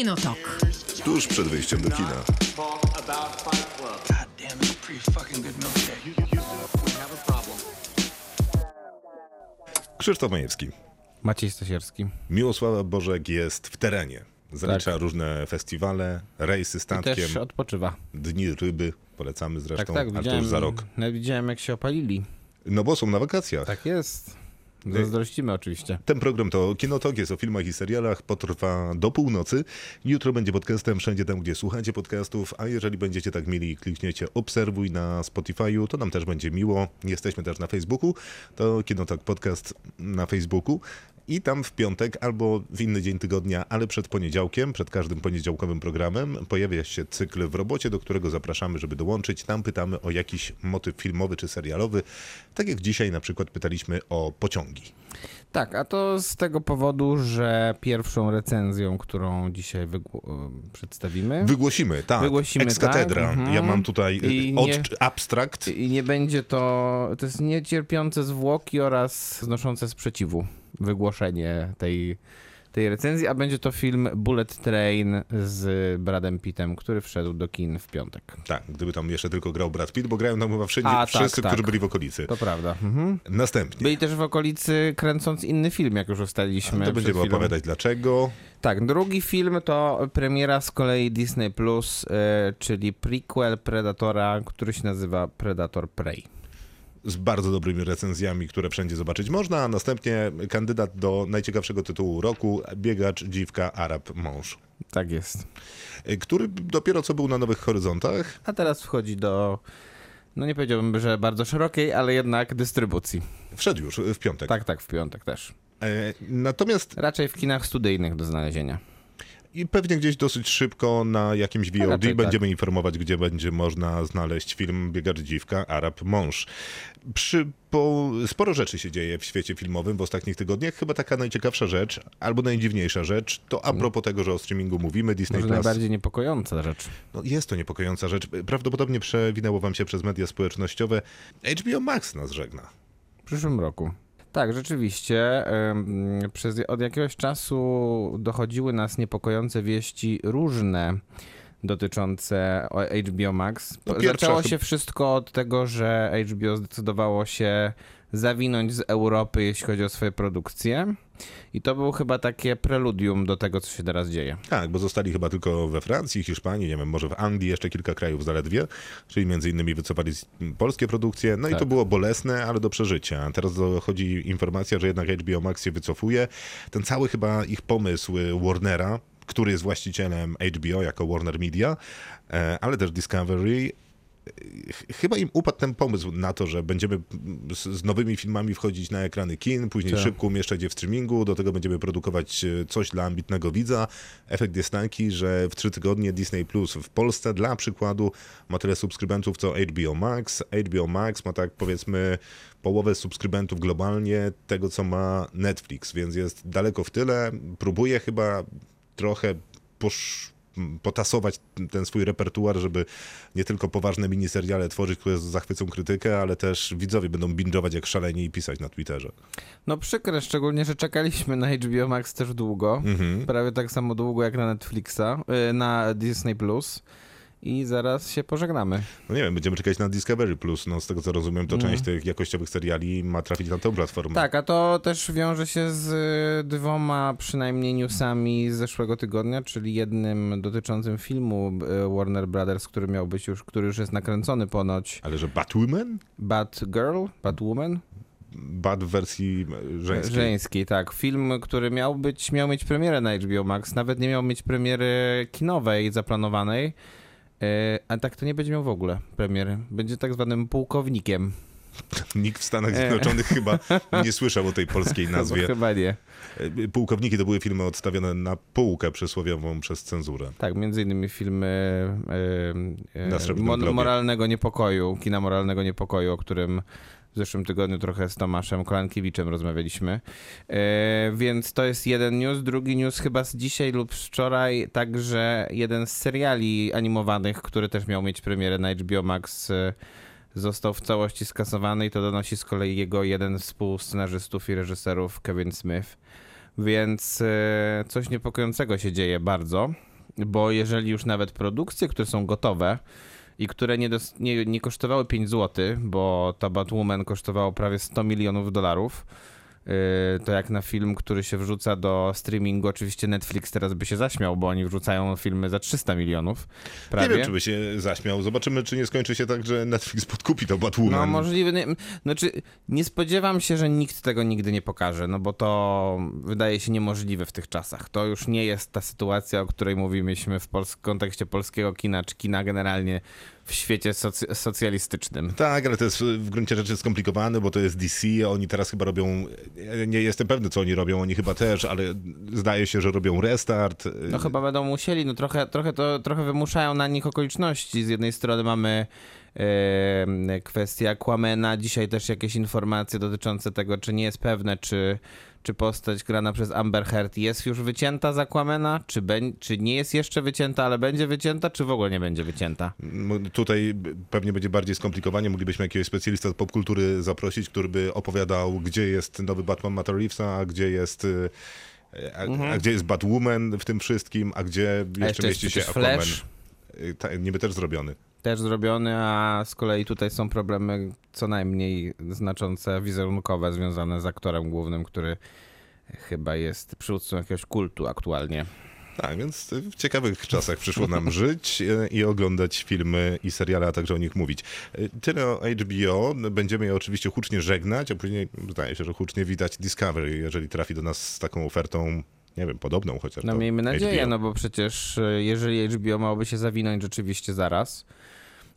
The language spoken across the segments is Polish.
Kinotok. Tuż przed wyjściem do kina. Krzysztof Majewski. Maciej Stasierski. Miłosława Bożek jest w terenie. Zalicza różne festiwale, rejsy I statkiem, też odpoczywa. dni ryby. Polecamy Tak, zresztą, tak, a to widziałem, już za rok. widziałem jak się opalili. No bo są na wakacjach. Tak jest. Zazdrościmy oczywiście. Ten program to Kinotok, jest o filmach i serialach, potrwa do północy. Jutro będzie podcastem wszędzie tam, gdzie słuchacie podcastów, a jeżeli będziecie tak mieli i klikniecie obserwuj na Spotify'u, to nam też będzie miło. Jesteśmy też na Facebooku, to Kinotok Podcast na Facebooku. I tam w piątek albo w inny dzień tygodnia, ale przed poniedziałkiem, przed każdym poniedziałkowym programem pojawia się cykl w robocie, do którego zapraszamy, żeby dołączyć. Tam pytamy o jakiś motyw filmowy czy serialowy. Tak jak dzisiaj na przykład pytaliśmy o pociągi. Tak, a to z tego powodu, że pierwszą recenzją, którą dzisiaj wygł- przedstawimy Wygłosimy, tak. Wygłosimy, Ex tak, cathedra. mhm. Ja mam tutaj I od, nie- abstrakt. i nie będzie to, to jest niecierpiące zwłoki oraz znoszące sprzeciwu wygłoszenie tej, tej recenzji, a będzie to film Bullet Train z Bradem Pittem, który wszedł do kin w piątek. Tak, gdyby tam jeszcze tylko grał Brad Pitt, bo grają tam chyba wszędzie, A, tak, wszyscy, tak. którzy byli w okolicy. To prawda. Mhm. Następnie. Byli też w okolicy kręcąc inny film, jak już ustaliliśmy. to przed będziemy chwilą. opowiadać dlaczego. Tak, drugi film to premiera z kolei Disney Plus, e, czyli prequel Predatora, który się nazywa Predator Prey. Z bardzo dobrymi recenzjami, które wszędzie zobaczyć można. A następnie kandydat do najciekawszego tytułu roku, biegacz, dziwka, Arab, mąż. Tak jest. Y, Który dopiero co był na Nowych Horyzontach. A teraz wchodzi do, no nie powiedziałbym, że bardzo szerokiej, ale jednak dystrybucji. Wszedł już y, w piątek. Tak, tak, w piątek też. E, Natomiast Raczej w kinach studyjnych do znalezienia. I pewnie gdzieś dosyć szybko na jakimś VOD raczej będziemy informować, gdzie będzie można znaleźć film Biegacz Dziwka, Arab Mąż. Przy, po, sporo rzeczy się dzieje w świecie filmowym w ostatnich tygodniach. Chyba taka najciekawsza rzecz, albo najdziwniejsza rzecz, to a propos tego, że o streamingu mówimy, Disney Może Plus. najbardziej niepokojąca rzecz. No, jest to niepokojąca rzecz. Prawdopodobnie przewinęło wam się przez media społecznościowe. HBO Max nas żegna. W przyszłym roku. Tak, rzeczywiście. Przez, od jakiegoś czasu dochodziły nas niepokojące wieści różne dotyczące HBO Max. No, Zaczęło się wszystko od tego, że HBO zdecydowało się zawinąć z Europy, jeśli chodzi o swoje produkcje. I to był chyba takie preludium do tego, co się teraz dzieje. Tak, bo zostali chyba tylko we Francji, Hiszpanii, nie wiem, może w Anglii, jeszcze kilka krajów zaledwie, czyli między innymi wycofali polskie produkcje, no i Tak. to było bolesne, ale do przeżycia. Teraz dochodzi informacja, że jednak HBO Max się wycofuje. Ten cały chyba ich pomysł y, Warnera, który jest właścicielem HBO jako Warner Media, e, ale też Discovery, chyba im upadł ten pomysł na to, że będziemy z, z nowymi filmami wchodzić na ekrany kin, później Tak. szybko umieszczać je w streamingu, do tego będziemy produkować e, coś dla ambitnego widza. Efekt jest taki, że w trzy tygodnie Disney Plus w Polsce dla przykładu ma tyle subskrybentów co HBO Max. HBO Max ma tak powiedzmy połowę subskrybentów globalnie tego, co ma Netflix, więc jest daleko w tyle. Próbuje chyba trochę posz potasować ten swój repertuar, żeby nie tylko poważne miniseriale tworzyć, które zachwycą krytykę, ale też widzowie będą binge'ować jak szaleni i pisać na Twitterze. No przykre, szczególnie, że czekaliśmy na HBO Max też długo. Mhm. Prawie tak samo długo jak na Netflixa, y, na Disney Plus. I zaraz się pożegnamy. No nie wiem, będziemy czekać na Discovery Plus. No z tego co rozumiem, to Mhm. część tych jakościowych seriali ma trafić na tę platformę. Tak, a to też wiąże się z y, dwoma przynajmniej newsami z zeszłego tygodnia, czyli jednym dotyczącym filmu y, Warner Brothers, który miał być już, który już jest nakręcony ponoć. Ale że Batwoman? Batgirl, Batwoman? Bat w wersji żeńskiej. Żeńskiej, tak. Film, który miał być, miał mieć premierę na HBO Max, nawet nie miał mieć premiery kinowej zaplanowanej. Y, A tak to nie będzie miał w ogóle premiery. Będzie tak zwanym pułkownikiem. Nikt w Stanach E. Zjednoczonych chyba nie słyszał o tej polskiej nazwie. Chyba nie. E, Pułkowniki to były filmy odstawione na półkę przysłowiową przez cenzurę. Tak, między innymi filmy e, e, moralnego niepokoju, kina moralnego niepokoju, o którym w zeszłym tygodniu trochę z Tomaszem Kolankiewiczem rozmawialiśmy. E, więc to jest jeden news. Drugi news chyba z dzisiaj lub wczoraj, także jeden z seriali animowanych, który też miał mieć premierę na HBO Max, e, został w całości skasowany i to donosi z kolei jego jeden z współscenarzystów i reżyserów, Kevin Smith. Więc e, coś niepokojącego się dzieje bardzo. bo jeżeli już nawet produkcje, które są gotowe i które nie, dos- nie, nie kosztowały 5 zł, bo ta Batwoman kosztowało prawie 100 milionów dolarów, to jak na film, który się wrzuca do streamingu, oczywiście Netflix teraz by się zaśmiał, bo oni wrzucają filmy za 300 milionów prawie. Nie wiem, czy by się zaśmiał. Zobaczymy, czy nie skończy się tak, że Netflix podkupi to Batwoman. No możliwe, nie, znaczy nie spodziewam się, że nikt tego nigdy nie pokaże, no bo to wydaje się niemożliwe w tych czasach. To już nie jest ta sytuacja, o której mówiliśmy w pols- kontekście polskiego kina, czy kina generalnie w świecie soc- socjalistycznym. Tak, ale to jest w gruncie rzeczy skomplikowane, bo to jest DC, oni teraz chyba robią, nie jestem pewny, co oni robią, oni chyba też, ale zdaje się, że robią restart. No chyba będą musieli, no trochę, trochę, to, trochę wymuszają na nich okoliczności. Z jednej strony mamy kwestię Aquamena, dzisiaj też jakieś informacje dotyczące tego, czy nie jest pewne, czy, czy postać grana przez Amber Heard jest już wycięta z Aquamena, czy, czy nie jest jeszcze wycięta, ale będzie wycięta, czy w ogóle nie będzie wycięta. Tutaj pewnie będzie bardziej skomplikowanie. Moglibyśmy jakiegoś specjalista od popkultury zaprosić, który by opowiadał, gdzie jest nowy Batman Matt Reevesa, a gdzie jest... y, A, a gdzie jest Batwoman w tym wszystkim, a gdzie Mhm. A jeszcze jeszcze mieści się Aquaman. Flash. Y, Ta, niby też zrobiony. Też zrobiony, a z kolei tutaj są problemy co najmniej znaczące, wizerunkowe, związane z aktorem głównym, który chyba jest przywódcą jakiegoś kultu aktualnie. Tak, więc w ciekawych czasach przyszło nam żyć i oglądać filmy i seriale, a także o nich mówić. Tyle o HBO. Będziemy je oczywiście hucznie żegnać, a później zdaje się, że hucznie widać Discovery, jeżeli trafi do nas z taką ofertą, nie wiem, podobną chociaż No miejmy nadzieję, HBO. no bo przecież e, jeżeli HBO miałoby się zawinąć rzeczywiście zaraz,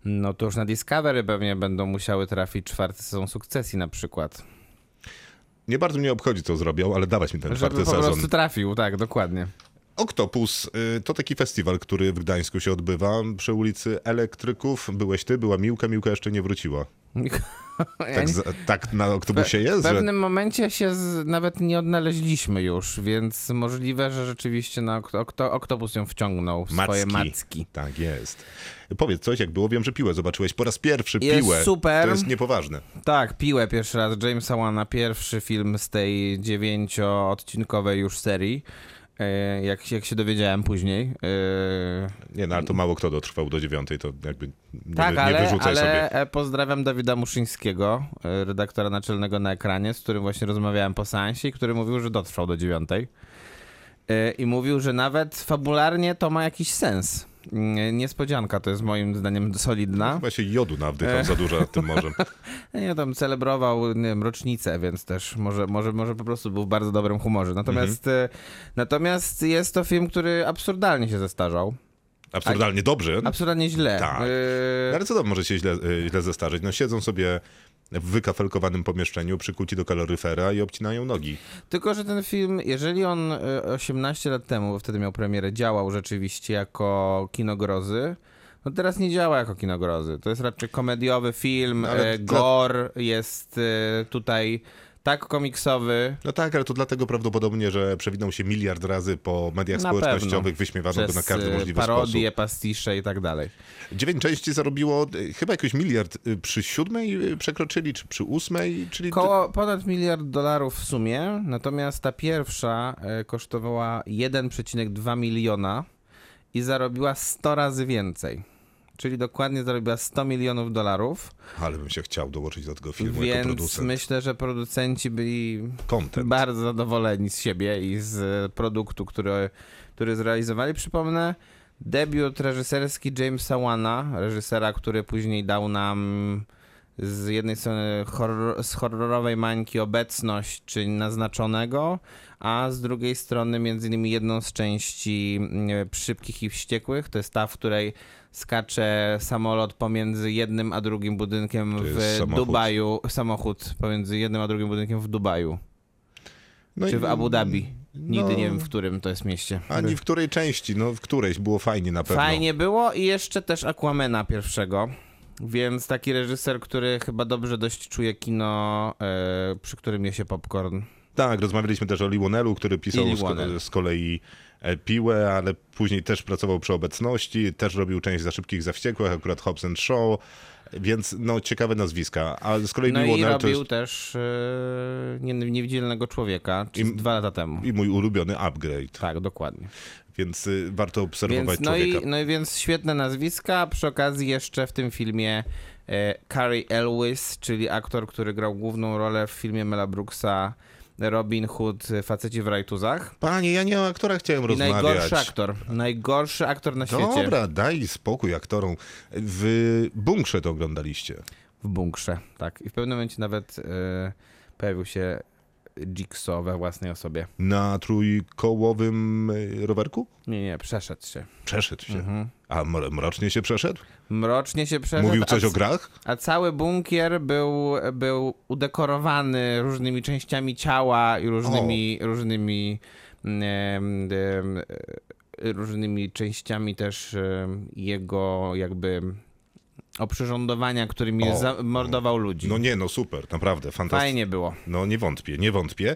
no to już na Discovery pewnie będą musiały trafić czwarty sezon sukcesji na przykład. Nie bardzo mnie obchodzi, co zrobią, ale dawać mi ten Żeby czwarty po sezon. prostu trafił, tak, dokładnie. Octopus y, to taki festiwal, który w Gdańsku się odbywa przy ulicy Elektryków. Byłeś ty, była Miłka, Miłka jeszcze nie wróciła. Tak, tak na Octopusie W jest, że... pewnym momencie się z, nawet nie odnaleźliśmy już, więc możliwe, że rzeczywiście na okto, okto, Oktopus ją wciągnął w swoje Macki. macki. Tak jest. Powiedz coś, jak było. Wiem, że piłę zobaczyłeś po raz pierwszy. Jest piłę. super. To jest niepoważne. Tak, piłę pierwszy raz Jamesa Wana, pierwszy film z tej dziewięcioodcinkowej już serii. E, Jak, jak się dowiedziałem później. E, Nie, no ale to mało kto dotrwał do dziewiątej, to jakby nie, tak, nie ale, wyrzucaj sobie. ale e, pozdrawiam Dawida Muszyńskiego, redaktora naczelnego na ekranie, z którym właśnie rozmawiałem po seansie który mówił, że dotrwał do dziewiątej. I mówił, że nawet fabularnie to ma jakiś sens. Niespodzianka to jest moim zdaniem solidna. Chyba się jodu nawdychał za dużo nad tym morzem. Nie, tam celebrował nie wiem, rocznicę, więc też może, może, może po prostu był w bardzo dobrym humorze. Natomiast, Mhm. e, natomiast jest to film, który absurdalnie się zestarzał. Absurdalnie dobrze. Absurdalnie źle. Tak. E, Ale co tam może się źle, y, źle zestarzeć? No siedzą sobie w wykafelkowanym pomieszczeniu, przykuci do kaloryfera i obcinają nogi. Tylko, że ten film, jeżeli on e, 18 lat temu, bo wtedy miał premierę, działał rzeczywiście jako kino grozy, no teraz nie działa jako kino grozy. To jest raczej komediowy film, Ale e, dla- gore jest e, tutaj tak komiksowy. No tak, ale to dlatego prawdopodobnie, że przewinął się miliard razy po mediach Na społecznościowych, pewno. wyśmiewano go na każdy e, możliwy parodie, sposób. pastisze i tak dalej. Dziewięć części zarobiło y, chyba jakoś miliard y, przy siódmej przekroczyli, czy przy ósmej, czyli... Koło ponad miliard dolarów w sumie, natomiast ta pierwsza e, kosztowała 1,2 miliona i zarobiła 100 razy więcej. Czyli dokładnie zarobiła 100 milionów dolarów, Ale bym się chciał dołożyć do tego filmu jako więc producent. myślę, że producenci byli Content. bardzo zadowoleni z siebie i z e, produktu, który, który zrealizowali. Przypomnę, debiut reżyserski Jamesa Wana, reżysera, który później dał nam z jednej strony horror, z horrorowej mańki obecność, czyli naznaczonego, a z drugiej strony między innymi jedną z części mm, Szybkich i Wściekłych, to jest ta, w której skacze samolot pomiędzy jednym a drugim budynkiem w samochód. Dubaju, samochód pomiędzy jednym a drugim budynkiem w Dubaju, No czy i- w Abu Dhabi. Nigdy no, nie wiem, w którym to jest mieście. Ani w której części, no w którejś było fajnie na pewno. Fajnie było i jeszcze też Aquamena pierwszego. Więc taki reżyser, który chyba dobrze dość czuje kino, e, przy którym je się popcorn. Tak, rozmawialiśmy też o Liwonelu, który pisał I z, ko- z kolei e, piłę, ale później też pracował przy obecności, też robił część za szybkich, za wściekłych, akurat Hobbs and Shaw, więc no ciekawe nazwiska. A z kolei No i Liwonel to robił jest też e, nie, Niewidzialnego Człowieka, I- dwa lata temu. i mój ulubiony upgrade, Tak, dokładnie. więc y, warto obserwować Więc, no, i, człowieka. no i więc świetne nazwiska. Przy okazji jeszcze w tym filmie e, Carrie Elwes, czyli aktor, który grał główną rolę w filmie Mela Brooksa Robin Hood, Faceci w rajtuzach. Panie, ja nie o aktorach chciałem I rozmawiać. najgorszy aktor. Najgorszy aktor na świecie. Dobra, daj spokój aktorom. W bunkrze to oglądaliście. W bunkrze, tak. I w pewnym momencie nawet e, pojawił się Jigsaw we własnej osobie. Na trójkołowym y, rowerku? Nie, nie, przeszedł się. Przeszedł się. Mhm. A mro- mrocznie się przeszedł? Mrocznie się przeszedł. Mówił coś o grach? A cały bunkier był, był udekorowany różnymi częściami ciała i różnymi, różnymi, em, e, różnymi częściami też jego jakby oprzyrządowania, którymi O. zamordował ludzi. No nie, no super, naprawdę, fantastycznie. Fajnie było. No nie wątpię, nie wątpię.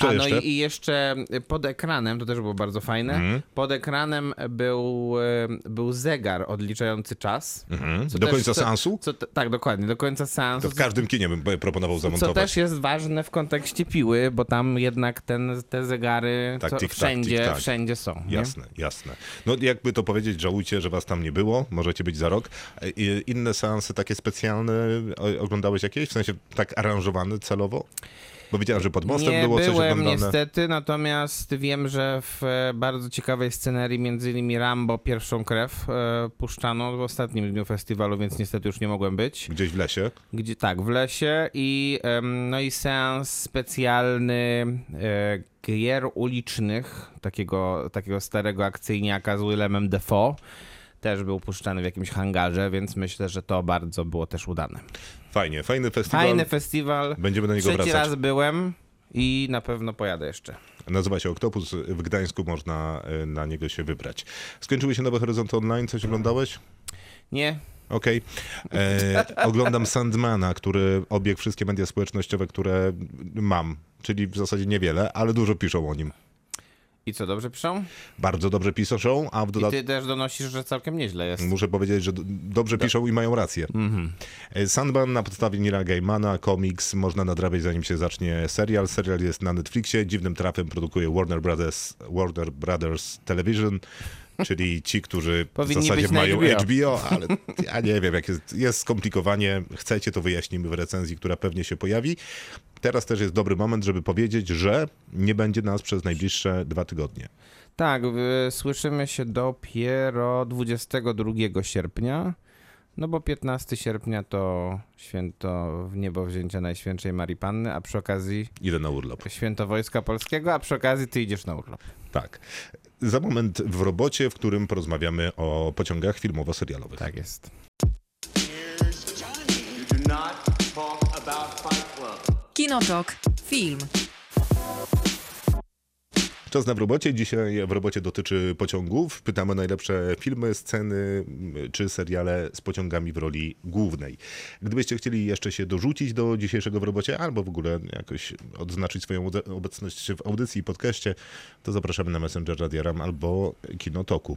Co A no jeszcze? i, jeszcze pod ekranem, to też było bardzo fajne, Mhm. pod ekranem był, e, był zegar odliczający czas. Co Do też- końca co- seansu? Co, tak, dokładnie, do końca seansu. To w każdym kinie bym proponował Co zamontować. też jest ważne w kontekście piły, bo tam jednak ten, te zegary Tak, co, tik-tak, wszędzie, tik-tak. wszędzie są. nie? Jasne, jasne. No jakby to powiedzieć, żałujcie, że was tam nie było, możecie być za rok. Inne seanse takie specjalne oglądałeś jakieś? W sensie tak aranżowane celowo? Bo widziałem, że pod mostem Nie było coś byłem oglądane. niestety, natomiast wiem, że w e, bardzo ciekawej scenerii, między innymi Rambo Pierwszą Krew e, puszczano w ostatnim dniu festiwalu, więc niestety już nie mogłem być. Gdzieś w lesie. Gdzie, tak, w lesie i no i seans specjalny e, gier ulicznych, takiego, takiego starego akcyjniaka z Willemem Defoe. Też był puszczany w jakimś hangarze, więc myślę, że to bardzo było też udane. Fajnie, fajny festiwal. Fajny festiwal. Będziemy do niego Trzeci wracać. raz byłem i na pewno pojadę jeszcze. Nazywa się Oktopus. W Gdańsku można e, na niego się wybrać. Skończyły się Nowe Horyzonty Online. Coś oglądałeś? Nie, Okej. E, Oglądam Sandmana, który obiegł wszystkie media społecznościowe, które mam. Czyli w zasadzie niewiele, ale dużo piszą o nim. I co, dobrze piszą? Bardzo dobrze piszą, a w I dodatku ty też donosisz, że całkiem nieźle jest. muszę powiedzieć, że dobrze piszą i mają rację. Mhm. E, Sandman na podstawie Nila Gaimana, komiks, można nadrabiać zanim się zacznie serial. Serial jest na Netflixie, dziwnym trafem produkuje Warner Brothers, Warner Brothers Television, czyli ci, którzy w zasadzie mają HBO. HBO, ale ja nie wiem, jak jest, jest skomplikowanie. Chcecie, to wyjaśnimy w recenzji, która pewnie się pojawi. Teraz też jest dobry moment, żeby powiedzieć, że nie będzie nas przez najbliższe dwa tygodnie. Tak, słyszymy się dopiero 22 sierpnia. No bo 15 sierpnia to święto w niebo wzięcia Najświętszej Marii Panny, a przy okazji Idę na urlop. święto Wojska Polskiego, a przy okazji ty idziesz na urlop. Tak. Za moment w robocie, w którym porozmawiamy o pociągach filmowo-serialowych. Tak jest. Kinotok. Film. Czas na w robocie. Dzisiaj w robocie dotyczy pociągów. Pytamy o najlepsze filmy, sceny m, czy seriale z pociągami w roli głównej. Gdybyście chcieli jeszcze się dorzucić do dzisiejszego w robocie, albo w ogóle jakoś odznaczyć swoją obecność w audycji i podcaście, to zapraszamy na Messenger Radia Ram albo Kinotoku.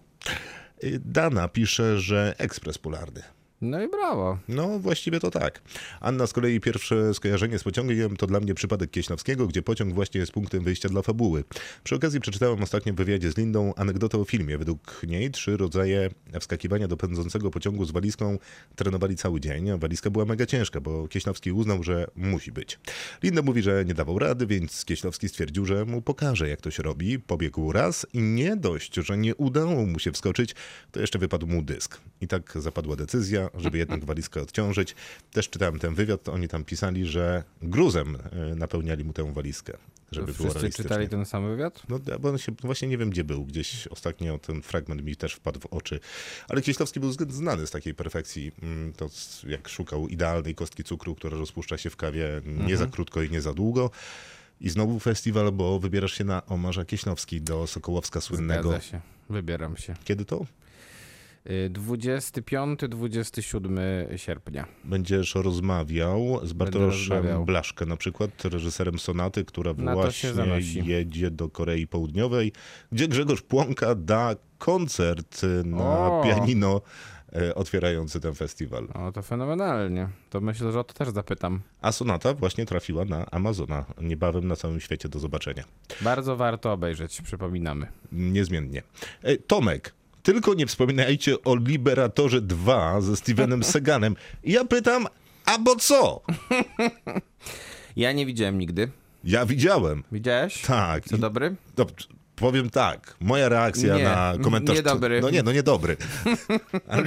Y, Dana pisze, że ekspres polarny. No i brawo. No, właściwie to tak. Anna z kolei pierwsze skojarzenie z pociągiem to dla mnie przypadek Kieśnowskiego, gdzie pociąg właśnie jest punktem wyjścia dla fabuły. Przy okazji przeczytałem ostatnio w wywiadzie z Lindą anegdotę o filmie. Według niej trzy rodzaje wskakiwania do pędzącego pociągu z walizką trenowali cały dzień, a walizka była mega ciężka, bo Kieśnowski uznał, że musi być. Linda mówi, że nie dawał rady, więc Kieśnowski stwierdził, że mu pokaże, jak to się robi. Pobiegł raz i nie dość, że nie udało mu się wskoczyć, to jeszcze wypadł mu dysk. I tak zapadła decyzja, żeby jednak walizkę odciążyć. Też czytałem ten wywiad, oni tam pisali, że gruzem e, napełniali mu tę walizkę, żeby było realistycznie. czytali ten sam wywiad? No, bo on się, właśnie nie wiem, gdzie był. Gdzieś ostatnio ten fragment mi też wpadł w oczy. Ale Kieślowski był znany z takiej perfekcji. Mm, To jak szukał idealnej kostki cukru, która rozpuszcza się w kawie nie za krótko i nie za długo. I znowu festiwal, bo wybierasz się na Omarza Kieśnowski do Sokołowska słynnego. Zgadza się. Wybieram się. Kiedy to? Y, 25-27 sierpnia. Będziesz rozmawiał z Bartoszem rozmawiał. Blaszkę, na przykład reżyserem Sonaty, która Na właśnie jedzie do Korei Południowej, gdzie Grzegorz Płonka da koncert na O! pianino e, otwierający ten festiwal. O, to fenomenalnie. To myślę, że o to też zapytam. A Sonata właśnie trafiła na Amazona. Niebawem na całym świecie do zobaczenia. Bardzo warto obejrzeć, przypominamy. Niezmiennie. E, Tomek, tylko nie wspominajcie o Liberatorze 2 ze Stevenem Seganem. Ja pytam, a bo co? Ja nie widziałem nigdy. Ja widziałem. Widziałeś? Tak. Co I- dobry? No, powiem tak, moja reakcja Nie, na komentarz... niedobry. No nie, no niedobry. ale,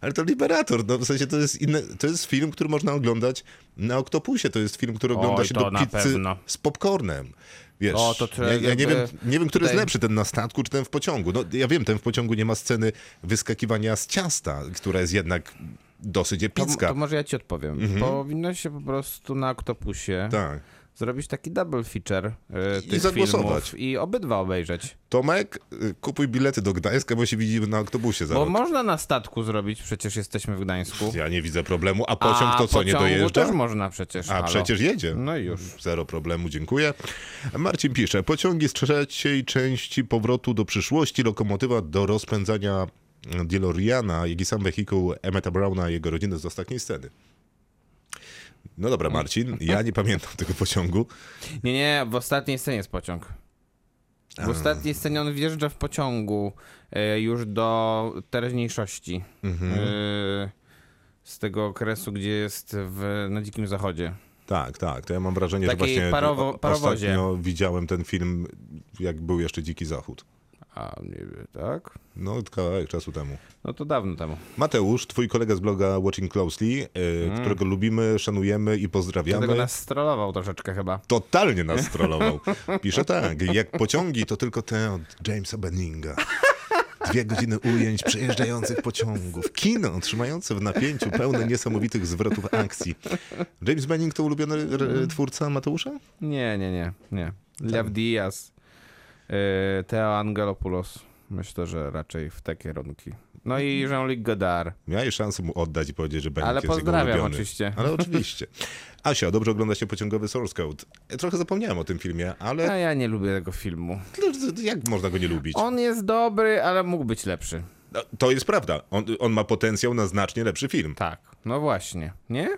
ale to Liberator, no w sensie to jest inny, to jest film, który można oglądać na Oktopusie, to jest film, który ogląda Oj, się do pizzy pewno. z popcornem. Wiesz, O, to ja, ja nie, wiem, nie wiem, który jest tutaj- lepszy, ten na statku czy ten w pociągu. No ja wiem, ten w pociągu nie ma sceny wyskakiwania z ciasta, która jest jednak dosyć To, epicka. to może ja ci odpowiem. Powinno się po prostu na Oktopusie Tak. Zrobić taki double feature y, I tych zagłosować. filmów i obydwa obejrzeć. Tomek, y, kupuj bilety do Gdańska, bo się widzimy na Oktobusie za Bo rok. można na statku zrobić, przecież jesteśmy w Gdańsku. Ja nie widzę problemu. A pociąg A to co, nie dojeżdża? też można przecież. A halo. przecież jedzie. No i już. Zero problemu, dziękuję. Marcin pisze, pociągi z trzeciej części powrotu do przyszłości, lokomotywa do rozpędzania DeLoreana, jak i sam wehikuł Emmeta Browna i jego rodziny z ostatniej sceny. No dobra, Marcin, ja nie pamiętam tego pociągu. Nie, nie, w ostatniej scenie jest pociąg. W ostatniej scenie on wjeżdża w pociągu e, już do teraźniejszości. Mhm. E, z tego okresu, gdzie jest w, na Dzikim Zachodzie. Tak, tak, to ja mam wrażenie, Takiej że właśnie parowo- parowozie. ostatnio widziałem ten film, jak był jeszcze Dziki Zachód. A, nie wiem, tak? No, kawałek czasu temu. No to dawno temu. Mateusz, twój kolega z bloga Watching Closely, y, którego lubimy, szanujemy i pozdrawiamy. Dlatego nas strollował troszeczkę chyba. Totalnie nas trollował. Pisze tak, jak pociągi to tylko te od Jamesa Benninga. Dwie godziny ujęć przejeżdżających pociągów. Kino trzymające w napięciu, pełne niesamowitych zwrotów akcji. James Benning to ulubiony twórca Mateusza? Nie, nie, nie, nie. Lev Diaz, e, Theo Angelopoulos. Myślę, że raczej w te kierunki. No i Jean-Luc Godard. Miałeś szansę mu oddać i powiedzieć, że Benning Ale pozdrawiam oczywiście. Ale oczywiście. Asia, dobrze ogląda się pociągowy Source Code. Trochę zapomniałem o tym filmie, A ale ja nie lubię tego filmu. jak można go nie lubić? On jest dobry, ale mógł być lepszy. No, To jest prawda. On, on ma potencjał na znacznie lepszy film. Tak, no właśnie. Nie?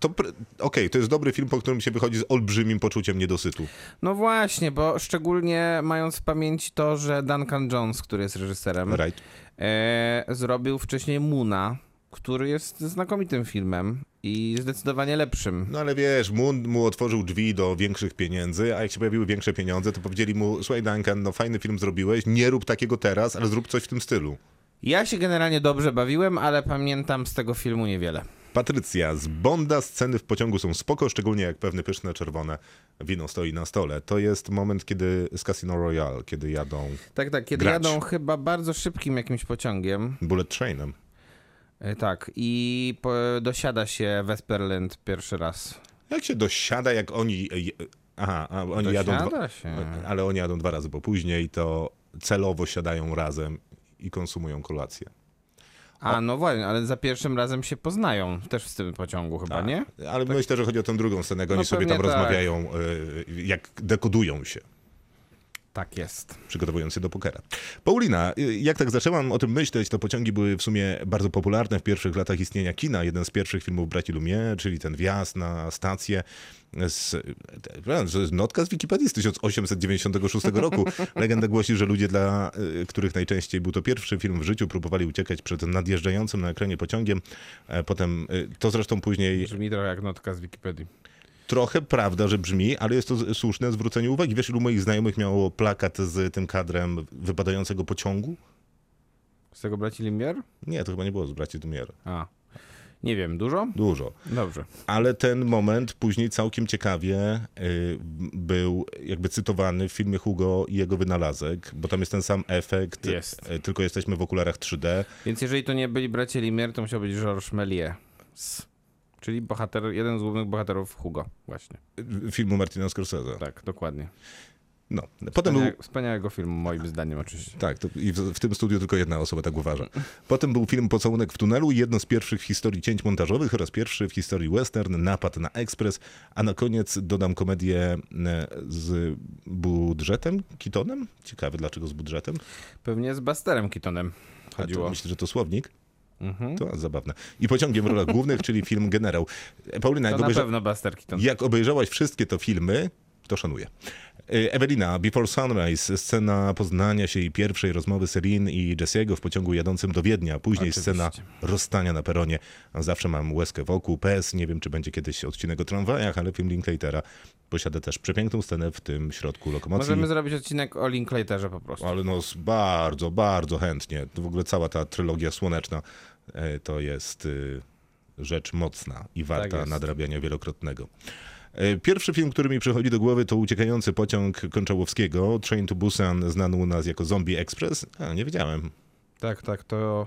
To Okej, to jest dobry film, po którym się wychodzi z olbrzymim poczuciem niedosytu. No właśnie, bo szczególnie mając w pamięci to, że Duncan Jones, który jest reżyserem, Right. e, zrobił wcześniej Moona, który jest znakomitym filmem i zdecydowanie lepszym. No ale wiesz, Moon mu otworzył drzwi do większych pieniędzy, a jak się pojawiły większe pieniądze, to powiedzieli mu, słuchaj Duncan, no fajny film zrobiłeś, nie rób takiego teraz, ale zrób coś w tym stylu. Ja się generalnie dobrze bawiłem, ale pamiętam z tego filmu niewiele. Patrycja, z Bonda sceny w pociągu są spoko, szczególnie jak pewne pyszne czerwone wino stoi na stole. To jest moment, kiedy z Casino Royale, kiedy jadą Tak, tak, kiedy Grać. jadą chyba bardzo szybkim jakimś pociągiem. Bullet Trainem. E, Tak, i dosiada się Westperland pierwszy raz. Jak się dosiada, jak oni... Aha, oni jadą... Dwa, Dosiada się. ale oni jadą dwa razy po później, to celowo siadają razem i konsumują kolację. A, no właśnie, ale za pierwszym razem się poznają też w tym pociągu chyba, nie? Ale myślę, że chodzi o tę drugą scenę, oni No sobie tam tak. rozmawiają, y, jak dekodują się. Tak jest. przygotowując się do pokera. Paulina, y, jak tak zaczęłam o tym myśleć, to pociągi były w sumie bardzo popularne w pierwszych latach istnienia kina. Jeden z pierwszych filmów braci Lumière, czyli ten wjazd na stację z, jest notka z Wikipedii z 1896 roku. Legenda głosi, że ludzie, dla y, których najczęściej był to pierwszy film w życiu, próbowali uciekać przed nadjeżdżającym na ekranie pociągiem. E, Potem, y, to zresztą później Brzmi trochę jak notka z Wikipedii. Trochę prawda, że brzmi, ale jest to słuszne zwrócenie uwagi. Wiesz, ilu moich znajomych miało plakat z tym kadrem wypadającego pociągu? Z tego braci Limbier? Nie, to chyba nie było z braci Dumier. A. Nie wiem, dużo? Dużo. Dobrze. Ale ten moment później całkiem ciekawie y, był jakby cytowany w filmie Hugo i jego wynalazek, bo tam jest ten sam efekt, Jest. y, tylko jesteśmy w okularach 3D. Więc jeżeli to nie byli bracia Limier, to musiał być Georges Méliès. Czyli bohater, jeden z głównych bohaterów Hugo, właśnie. filmu Martina Scorsese. Tak, dokładnie. No. Potem był, Wspaniałe, wspaniałego filmu, moim zdaniem oczywiście. tak, to i w, w tym studiu tylko jedna osoba tak uważa. Potem był film Pocałunek w tunelu, jedno z pierwszych w historii cięć montażowych oraz pierwszy w historii western, Napad na ekspres, a na koniec dodam komedię e, z budżetem, Kitonem? Ciekawe dlaczego z budżetem. Pewnie z Busterem to chodziło. Myślę, że to słownik. Mhm. To zabawne. I pociągiem w rolach głównych, czyli film Generał. Paulina, jak, To na obejrza... jak obejrzałaś wszystkie to filmy, to szanuję. E, Ewelina, Before Sunrise, scena poznania się i pierwszej rozmowy Serin i Jesse'ego w pociągu jadącym do Wiednia, później Oczywiście. scena rozstania na peronie. Zawsze mam łezkę wokół, PS, nie wiem czy będzie kiedyś odcinek o tramwajach, ale film Linklatera posiada też przepiękną scenę w tym środku lokomocji. Możemy zrobić odcinek o Linklaterze po prostu. Ale no bardzo, bardzo chętnie. W ogóle cała ta trylogia słoneczna e, to jest y, rzecz mocna i warta jest. nadrabiania wielokrotnego. E, Pierwszy film, który mi przychodzi do głowy, to Uciekający pociąg Konczałowskiego, Train to Busan, znany u nas jako Zombie Express. A, nie wiedziałem. Tak, tak, to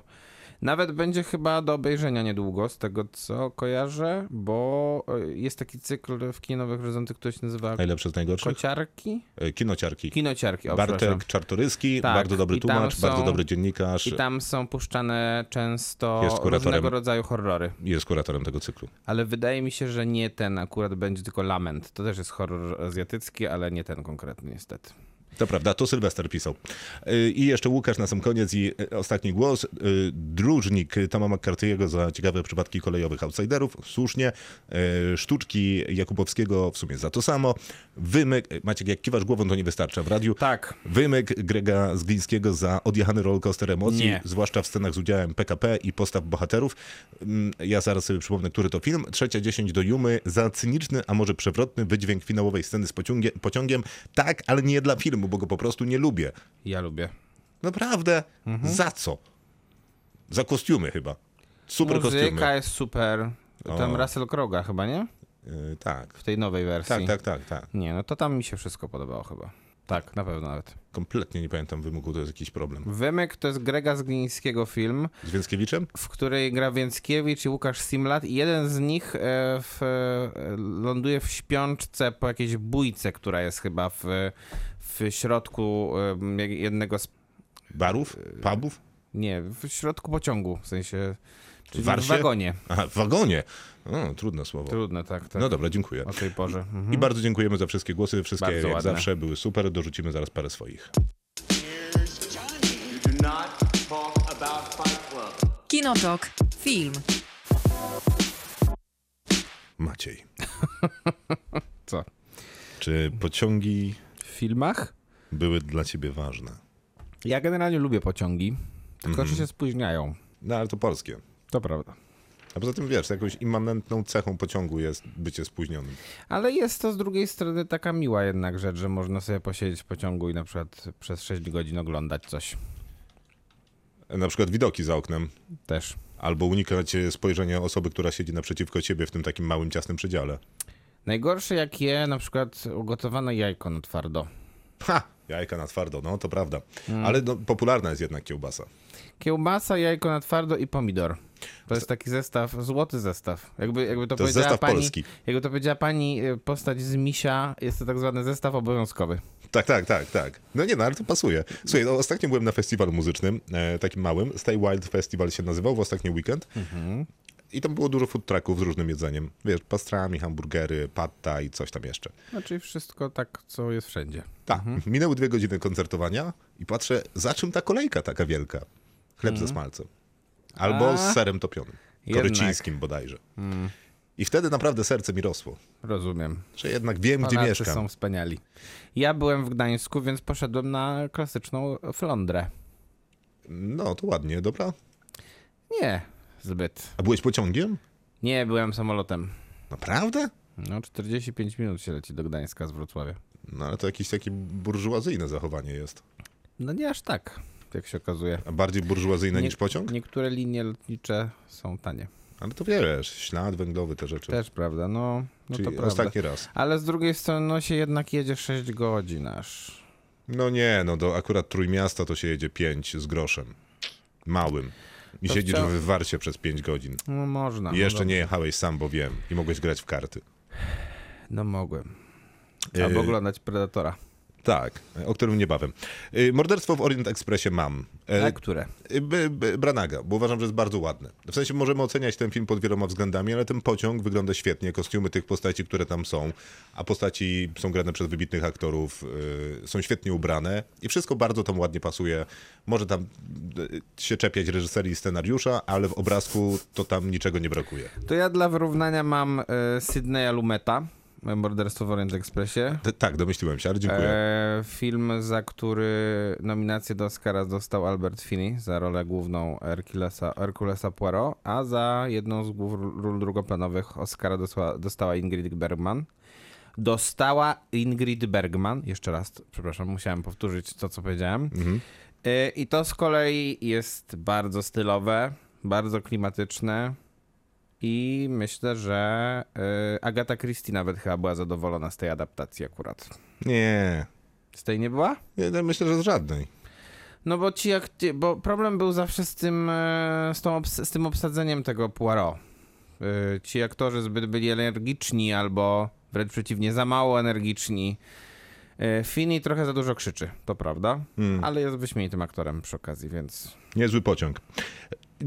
nawet będzie chyba do obejrzenia niedługo, z tego co kojarzę, bo e, jest taki cykl w kinowych horyzonty, który się nazywa Najlepsze z najgorszych? Kociarki? E, Kinociarki. Kinociarki, o. Bartek Czartoryski, Tak, bardzo dobry tłumacz, bardzo są- dobry dziennikarz. I tam są puszczane często różnego rodzaju horrory. Jest kuratorem tego cyklu. Ale wydaje mi się, że nie ten akurat będzie, tylko Lament. To też jest horror azjatycki, ale nie ten konkretny niestety. To prawda, to Sylwester pisał. Y, I jeszcze Łukasz na sam koniec i y, ostatni głos. Y, Dróżnik Toma McCarthy'ego za ciekawe przypadki kolejowych outsiderów, słusznie. Sztuczki Jakubowskiego w sumie za to samo. Wymyk, Maciek, jak kiwasz głową, to nie wystarcza w radiu. Tak. Wymyk Grega Zglińskiego za odjechany rollercoaster emocji, Nie. zwłaszcza w scenach z udziałem PKP i postaw bohaterów. Mm, Ja zaraz sobie przypomnę, który to film. Trzecia 10 do Jumy za cyniczny, a może przewrotny wydźwięk finałowej sceny z pociągiem, pociągiem. Tak, ale nie dla filmu, bo go po prostu nie lubię. Ja lubię. Naprawdę? Mhm. Za co? Za kostiumy chyba. Super Muzyka kostiumy. jest super. Tam O. Russell Croga chyba, nie? Y, tak. W tej nowej wersji. Tak, tak, tak, tak. Nie, no to tam mi się wszystko podobało chyba. Tak, na pewno nawet. Kompletnie nie pamiętam wymogu, to jest jakiś problem. Wymyk to jest Grega Zglińskiego film, Z Więckiewiczem? w której gra Więckiewicz i Łukasz Simlat i jeden z nich e, w, e, ląduje w śpiączce po jakiejś bójce, która jest chyba w, w środku e, jednego z... Barów? Pubów? Nie, w środku pociągu, w sensie... Czyli w wagonie. Aha, w wagonie. O, trudne słowo. Trudne, tak, tak. No dobra, dziękuję. O tej porze. Mhm. I bardzo dziękujemy za wszystkie głosy. Wszystkie Bardzo jak ładne. zawsze były super. Dorzucimy zaraz parę swoich. Kinotok. Film. Maciej, Co? czy pociągi W filmach? były dla ciebie ważne? Ja generalnie lubię pociągi, tylko Mhm. że się spóźniają. No ale to polskie. To prawda. A poza tym wiesz, jakąś immanentną cechą pociągu jest bycie spóźnionym. Ale jest to z drugiej strony taka miła jednak rzecz, że można sobie posiedzieć w pociągu i na przykład przez 6 godzin oglądać coś. Na przykład widoki za oknem. Też. Albo unikać spojrzenia osoby, która siedzi naprzeciwko ciebie w tym takim małym, ciasnym przedziale. Najgorsze jak je na przykład ugotowane jajko na twardo. Ha! Jajka na twardo, no to prawda. Mm. Ale no, popularna jest jednak kiełbasa. Kiełbasa, jajko na twardo i pomidor. To jest taki zestaw, złoty zestaw. Jakby, jakby to, To powiedziała zestaw pani, polski. Jakby to powiedziała pani y, postać z Misia, jest to tak zwany zestaw obowiązkowy. Tak, tak, tak, tak. No nie, no ale to pasuje. Słuchaj, no, ostatnio byłem na festiwalu muzycznym, e, takim małym. Stay Wild Festival się nazywał w ostatni weekend. I tam było dużo food trucków z różnym jedzeniem. Wiesz, pastrami, hamburgery, patta i coś tam jeszcze. Znaczy wszystko tak, co jest wszędzie. Tak, minęły dwie godziny koncertowania i patrzę, za czym ta kolejka taka wielka? Chleb ze smalcem. Albo A, z serem topionym. jednak. Korycińskim bodajże. I wtedy naprawdę serce mi rosło, Rozumiem. że jednak wiem, gdzie Polacy mieszkam. są wspaniali. Ja byłem w Gdańsku, więc poszedłem na klasyczną flądrę. No, to ładnie, dobra. Nie, zbyt. A byłeś pociągiem? Nie, byłem samolotem. Naprawdę? No, 45 minut się leci do Gdańska z Wrocławia. No ale to jakieś takie burżuazyjne zachowanie jest. No nie aż tak, jak się okazuje. A bardziej burżuazyjne Nie- niż pociąg? Niektóre linie lotnicze są tanie. Ale to wiesz, ślad węglowy, te rzeczy. Też prawda, no, no Czyli to prawda. ostatni raz. Ale z drugiej strony no, się jednak jedzie 6 godzin aż. No nie, no do akurat Trójmiasta to się jedzie 5 z groszem. Małym. I To siedzisz w Warcie przez 5 godzin. No można. I no jeszcze dobrze. nie jechałeś sam, bo wiem. I mogłeś grać w karty. No mogłem. Yy, Albo oglądać Predatora. Tak, o którym niebawem. Y, Morderstwo w Orient Expressie mam. E, A które? y, Branaga, bo uważam, że jest bardzo ładny. W sensie możemy oceniać ten film pod wieloma względami, ale ten pociąg wygląda świetnie, kostiumy tych postaci, które tam są, a postaci są grane przez wybitnych aktorów, y, są świetnie ubrane i wszystko bardzo tam ładnie pasuje. Może tam y, się czepiać reżyserii i scenariusza, ale w obrazku to tam niczego nie brakuje. To ja dla wyrównania mam Sydneya Lumeta, Morderstwo w Orient Expressie. Tak, domyśliłem się, ale dziękuję. E, film, za który nominację do Oscara dostał Albert Finney za rolę główną Herculesa, Herculesa Poirot, a za jedną z głów ról drugoplanowych Oscara dostała, dostała Ingrid Bergman. Dostała Ingrid Bergman, jeszcze raz, przepraszam, musiałem powtórzyć to, co powiedziałem. E, I to z kolei jest bardzo stylowe, bardzo klimatyczne. I myślę, że e, Agata Christie nawet chyba była zadowolona z tej adaptacji akurat. Nie, Z tej nie była? nie no myślę, że z żadnej. No bo ci jak, bo problem był zawsze z tym, e, z, tą, z tym obsadzeniem tego Poirot. E, Ci aktorzy zbyt byli energiczni albo wręcz przeciwnie, za mało energiczni. E, Finney trochę za dużo krzyczy, to prawda, ale jest wyśmienitym aktorem przy okazji, więc Niezły pociąg.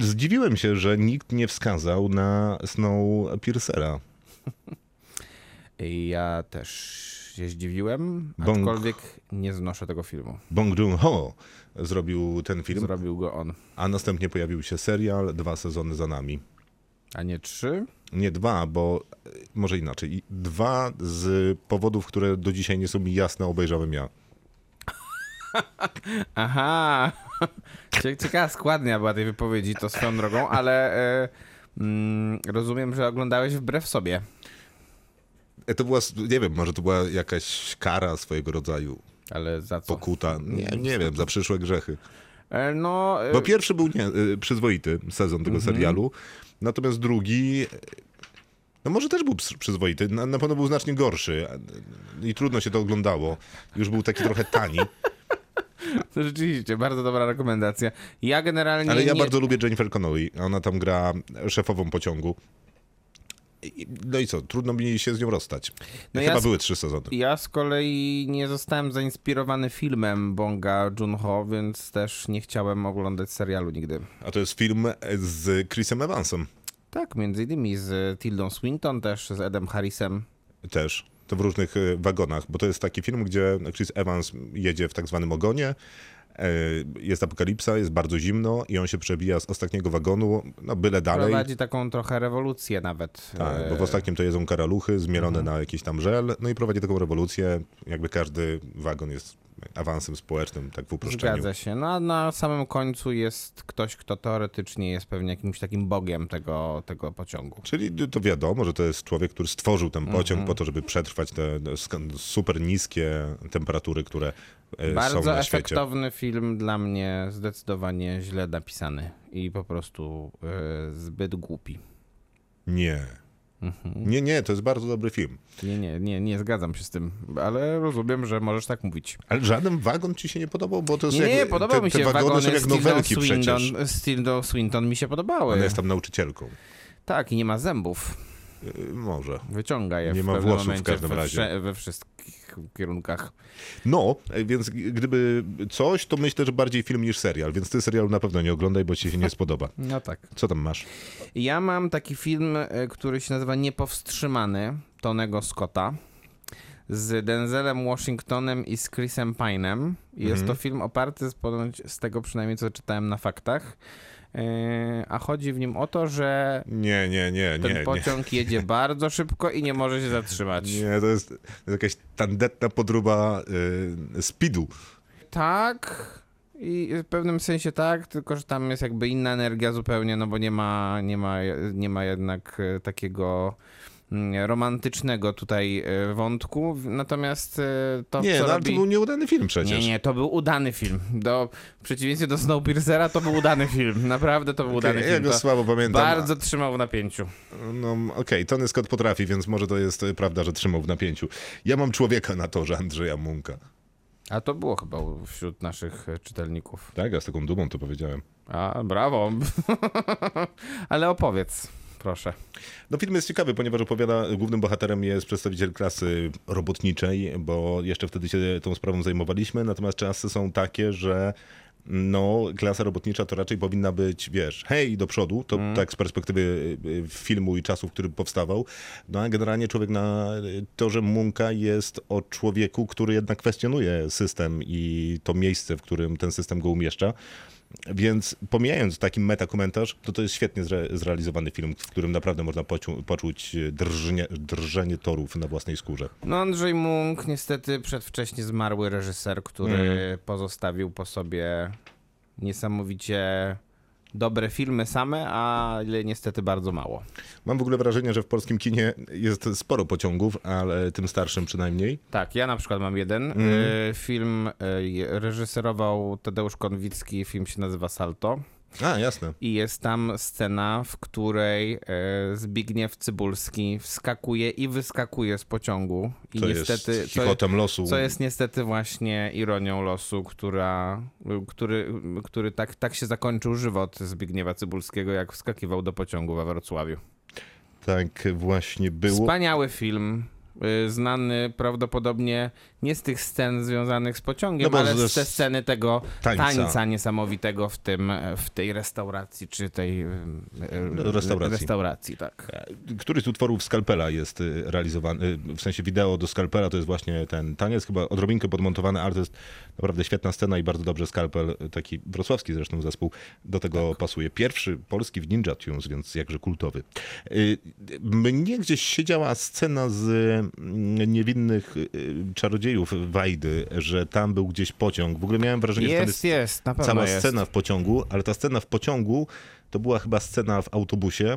Zdziwiłem się, że nikt nie wskazał na Snowpiercera. ja też się zdziwiłem, Bąk. aczkolwiek nie znoszę tego filmu. Bong Joon-ho zrobił ten film, Zrobił go on. a następnie pojawił się serial, dwa sezony za nami. A nie trzy? Nie dwa, bo e, może inaczej. Dwa z powodów, które do dzisiaj nie są mi jasne, obejrzałem ja. Aha! Cie- Ciekawa składnia była tej wypowiedzi, to swoją drogą, ale e, mm, rozumiem, że oglądałeś wbrew sobie. E, To była, nie wiem, może to była jakaś kara swojego rodzaju, Ale za co? pokuta. Nie, nie wiem, za przyszłe grzechy. No, Bo pierwszy był nie, przyzwoity sezon tego serialu, natomiast drugi. No może też był przy- przyzwoity, na, na pewno był znacznie gorszy i trudno się to oglądało. Już był taki trochę tani, to rzeczywiście, bardzo dobra rekomendacja. Ja generalnie ale ja nie... bardzo lubię Jennifer Connelly. Ona tam gra szefową pociągu. No i co, trudno mi się z nią rozstać. No Chyba ja z- były trzy sezony. Ja z kolei nie zostałem zainspirowany filmem Bonga Joon-ho, więc też nie chciałem oglądać serialu nigdy. A to jest film z Chrisem Evansem Tak, między innymi z Tildą Swinton, też z Edem Harrisem. też. To w różnych y, wagonach, bo to jest taki film, gdzie Chris Evans jedzie w tak zwanym ogonie. E, Jest apokalipsa, jest bardzo zimno i on się przebija z ostatniego wagonu, no byle dalej. Prowadzi taką trochę rewolucję nawet. Tak, bo w E, ostatnim to jedzą karaluchy zmielone Mhm. na jakiś tam żel, no i prowadzi taką rewolucję, jakby każdy wagon jest awansem społecznym, tak w uproszczeniu. Zgadza się. No a na samym końcu jest ktoś, kto teoretycznie jest pewnie jakimś takim bogiem tego, tego pociągu. Czyli to wiadomo, że to jest człowiek, który stworzył ten pociąg Mhm. po to, żeby przetrwać te super niskie temperatury, które e, są Bardzo na świecie. efektowny film, dla mnie zdecydowanie źle napisany i po prostu e, zbyt głupi. Nie. Mhm. Nie, nie, to jest bardzo dobry film. Nie, nie, nie, nie zgadzam się z tym, ale rozumiem, że możesz tak mówić. Ale żaden wagon ci się nie podobał, bo to jest Nie, nie, jak, podobał te, mi się te wagony wagony są jak nowelki Swinton, przecież. Tildą Swinton mi się podobały. Ona jest tam nauczycielką. Tak, i nie ma zębów. Y, Może. Wyciąga je Nie w ma włosów w każdym razie. we wszystkich kierunkach. No, więc gdyby coś, to myślę, że bardziej film niż serial, więc ty serialu na pewno nie oglądaj, bo ci się nie spodoba. No tak. Co tam masz? Ja mam taki film, e, który się nazywa Niepowstrzymany Tonego Scotta z Denzelem Washingtonem i z Chrisem Pine'em. Jest to film oparty z, ponoć, z tego przynajmniej co czytałem na faktach. E, A chodzi w nim o to, że Nie, nie, nie, ten nie. Nie, pociąg jedzie bardzo szybko i nie może się zatrzymać. nie to, jest, to jest jakaś tandetna podróba y, speedu. Tak. I w pewnym sensie tak, tylko że tam jest jakby inna energia zupełnie, no bo nie ma, nie ma, nie ma jednak e, takiego romantycznego tutaj e, wątku. Natomiast e, to, Nie, no, robi... to był nieudany film przecież. Nie, nie, to był udany film. Do, w przeciwieństwie do Snowpiercera to był udany film. Naprawdę to był udany ja film. go To słabo pamiętam. bardzo trzymał w napięciu. No okej, Tony Scott potrafi, więc może to jest e, prawda, że trzymał w napięciu. Ja mam człowieka na torze Andrzeja Munka. A to było chyba wśród naszych czytelników. Tak, ja z taką dumą to powiedziałem. A, brawo. Ale opowiedz. Proszę. No film jest ciekawy, ponieważ opowiada, głównym bohaterem jest przedstawiciel klasy robotniczej, bo jeszcze wtedy się tą sprawą zajmowaliśmy, natomiast czasy są takie, że no, klasa robotnicza to raczej powinna być, wiesz, hej, do przodu, to tak z perspektywy y, filmu i czasu, w którym powstawał. No a generalnie człowiek na torze Munka jest o człowieku, który jednak kwestionuje system i to miejsce, w którym ten system go umieszcza. Więc pomijając taki metakomentarz, to to jest świetnie zre zrealizowany film, w którym naprawdę można poczu poczuć drżenie, drżenie torów na własnej skórze. No Andrzej Munk, niestety przedwcześnie zmarły reżyser, który Mhm. pozostawił po sobie niesamowicie dobre filmy same, ale niestety bardzo mało. Mam w ogóle wrażenie, że w polskim kinie jest sporo pociągów, ale tym starszym przynajmniej. Tak, ja na przykład mam jeden. Y, Film y, reżyserował Tadeusz Konwicki, film się nazywa Salto. A, jasne. I jest tam scena, w której e, Zbigniew Cybulski wskakuje i wyskakuje z pociągu. I To niestety, jest co, je- chichotem losu. co jest niestety właśnie ironią losu, która, który, który tak, tak się zakończył żywot Zbigniewa Cybulskiego, jak wskakiwał do pociągu we Wrocławiu. Tak właśnie było. Wspaniały film. Y, Znany prawdopodobnie nie z tych scen związanych z pociągiem, No ale z te sceny tego tańca. tańca. niesamowitego w, tym, w tej restauracji, czy tej y, y, restauracji. restauracji tak. Któryś z utworów Skalpela jest realizowany, w sensie wideo do Skalpela to jest właśnie ten taniec, chyba odrobinkę podmontowany, jest naprawdę świetna scena i bardzo dobrze Skalpel, y, taki wrocławski zresztą zespół, do tego Tak. pasuje. Pierwszy polski w Ninja Tunes, więc jakże kultowy. Y, Mnie gdzieś siedziała scena z mm, niewinnych y, czarodziejów Wajdy, że tam był gdzieś pociąg. W ogóle miałem wrażenie, że tam Jest, jest, na pewno cała jest. scena w pociągu, ale ta scena w pociągu to była chyba scena w autobusie.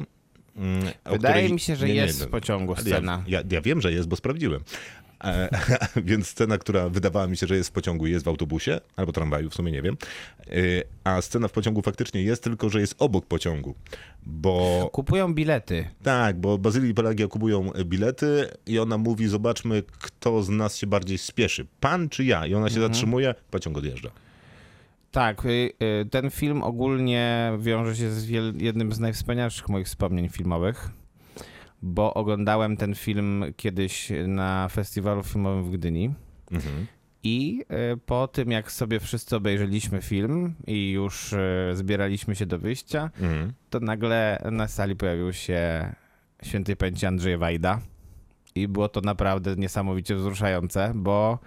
mm, Wydaje której- mi się, że nie, nie, jest w pociągu scena. Ja, ja, ja wiem, że jest, bo sprawdziłem. E, więc scena, która wydawała mi się, że jest w pociągu, jest w autobusie, albo tramwaju, w sumie nie wiem. E, a scena w pociągu faktycznie jest, tylko że jest obok pociągu. Bo Kupują bilety. tak, bo Bazylii i Pelagia kupują bilety i ona mówi, zobaczmy, kto z nas się bardziej spieszy. Pan czy ja? I ona się zatrzymuje, pociąg odjeżdża. Tak, y, y, ten film ogólnie wiąże się z jednym z najwspanialszych moich wspomnień filmowych, bo oglądałem ten film kiedyś na festiwalu filmowym w Gdyni. Mhm. I y, po tym, jak sobie wszyscy obejrzeliśmy film i już y, zbieraliśmy się do wyjścia, Mhm. to nagle na sali pojawił się świętej pamięci Andrzej Wajda. I było to naprawdę niesamowicie wzruszające, bo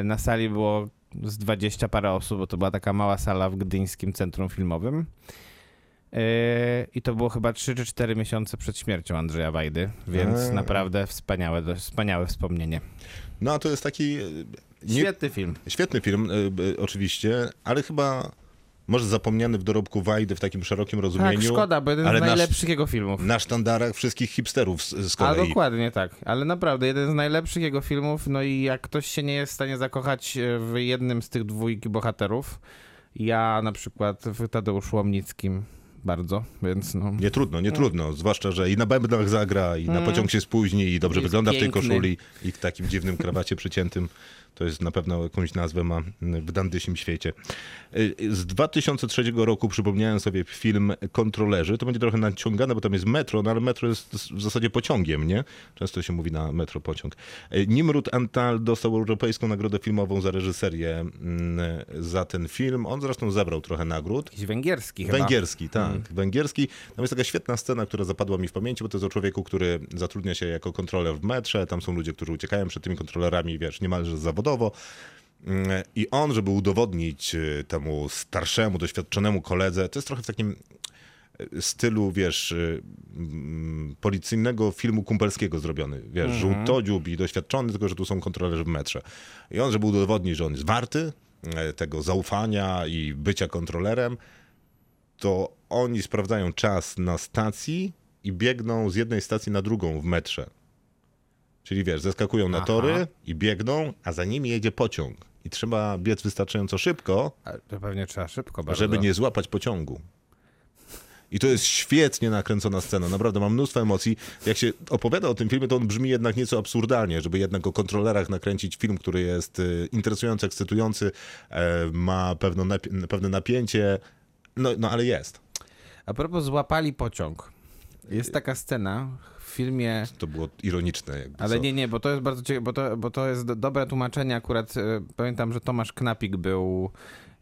y, na sali było z 20 parę osób, bo to była taka mała sala w Gdyńskim Centrum Filmowym. Y, I to było chyba 3 czy 4 miesiące przed śmiercią Andrzeja Wajdy, więc A. naprawdę wspaniałe, wspaniałe wspomnienie. No a to jest taki e, nie, Świetny film. świetny film, e, oczywiście, ale chyba może zapomniany w dorobku Wajdy w takim szerokim Tak, rozumieniu. szkoda, bo jeden z najlepszych jego filmów. Na sztandarach wszystkich hipsterów z, z A kolei. dokładnie tak, ale naprawdę jeden z najlepszych jego filmów, no i jak ktoś się nie jest w stanie zakochać e, w jednym z tych dwójki bohaterów, ja na przykład w Tadeuszu Łomnickim bardzo, więc no... Nie trudno, nie trudno. Zwłaszcza, że i na bębnach zagra, i na pociąg się spóźni, i dobrze Mm. Jest wygląda w tej piękny. koszuli, i w takim dziwnym krawacie przyciętym. To jest na pewno jakąś nazwę ma w dandysim świecie. Y, Z 2003 roku przypomniałem sobie film Kontrolerzy. To będzie trochę naciągane, bo tam jest metro, no ale metro jest w zasadzie pociągiem, nie? Często się mówi na metro pociąg. Y, Nimrud Antal dostał Europejską Nagrodę Filmową za reżyserię mm, za ten film. On zresztą zebrał trochę nagród. Jakiś węgierski chyba. Węgierski, tak. Węgierski. Tam jest taka świetna scena, która zapadła mi w pamięci, bo to jest o człowieku, który zatrudnia się jako kontroler w metrze. Tam są ludzie, którzy uciekają przed tymi kontrolerami, wiesz, niemalże zawodowo. Mm, I on, żeby udowodnić y, temu starszemu, doświadczonemu koledze, to jest trochę w takim y, stylu, wiesz, y, mm, policyjnego filmu kumpelskiego zrobiony. Wiesz, żółtodziób i doświadczony, tylko że tu są kontrolerzy w metrze. I on, żeby udowodnić, że on jest warty e, tego zaufania i bycia kontrolerem, to oni sprawdzają czas na stacji i biegną z jednej stacji na drugą w metrze. Czyli wiesz, zeskakują na Aha. tory i biegną, a za nimi jedzie pociąg. I trzeba biec wystarczająco szybko, A To pewnie trzeba szybko bardzo. żeby nie złapać pociągu. I to jest świetnie nakręcona scena. Naprawdę mam mnóstwo emocji. Jak się opowiada o tym filmie, to on brzmi jednak nieco absurdalnie, żeby jednak o kontrolerach nakręcić film, który jest y, interesujący, ekscytujący, e, ma pewne, napi- pewne napięcie. No, no ale jest. A propos złapali pociąg. Jest taka scena filmie To było ironiczne. Jakby Ale co. nie, nie, bo to jest bardzo ciekawe, bo to, bo to jest do, dobre tłumaczenie akurat. e, Pamiętam, że Tomasz Knapik był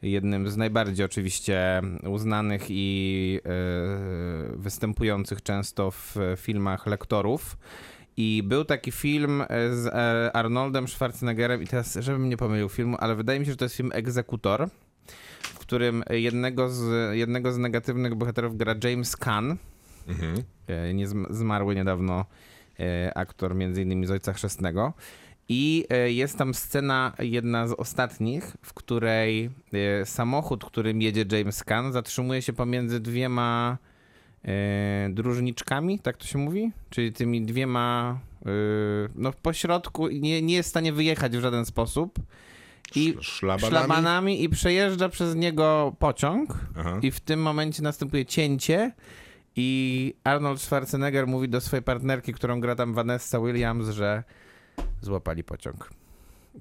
jednym z najbardziej oczywiście uznanych i e, występujących często w filmach lektorów. I był taki film e, z e, Arnoldem Schwarzeneggerem i teraz, żebym nie pomylił filmu, ale wydaje mi się, że to jest film Egzekutor, w którym jednego z, jednego z negatywnych bohaterów gra James Caan, Mhm. e, nie zm- zmarły niedawno e, aktor między innymi z Ojca Chrzestnego. I e, jest tam scena, jedna z ostatnich, w której samochód, którym jedzie James Caan, zatrzymuje się pomiędzy dwiema dróżniczkami, tak to się mówi? Czyli tymi dwiema, no po środku i nie, nie jest w stanie wyjechać w żaden sposób. I Sz- szlabanami? szlabanami i przejeżdża przez niego pociąg. Aha. I w tym momencie następuje cięcie i Arnold Schwarzenegger mówi do swojej partnerki, którą gra tam Vanessa Williams, że złapali pociąg.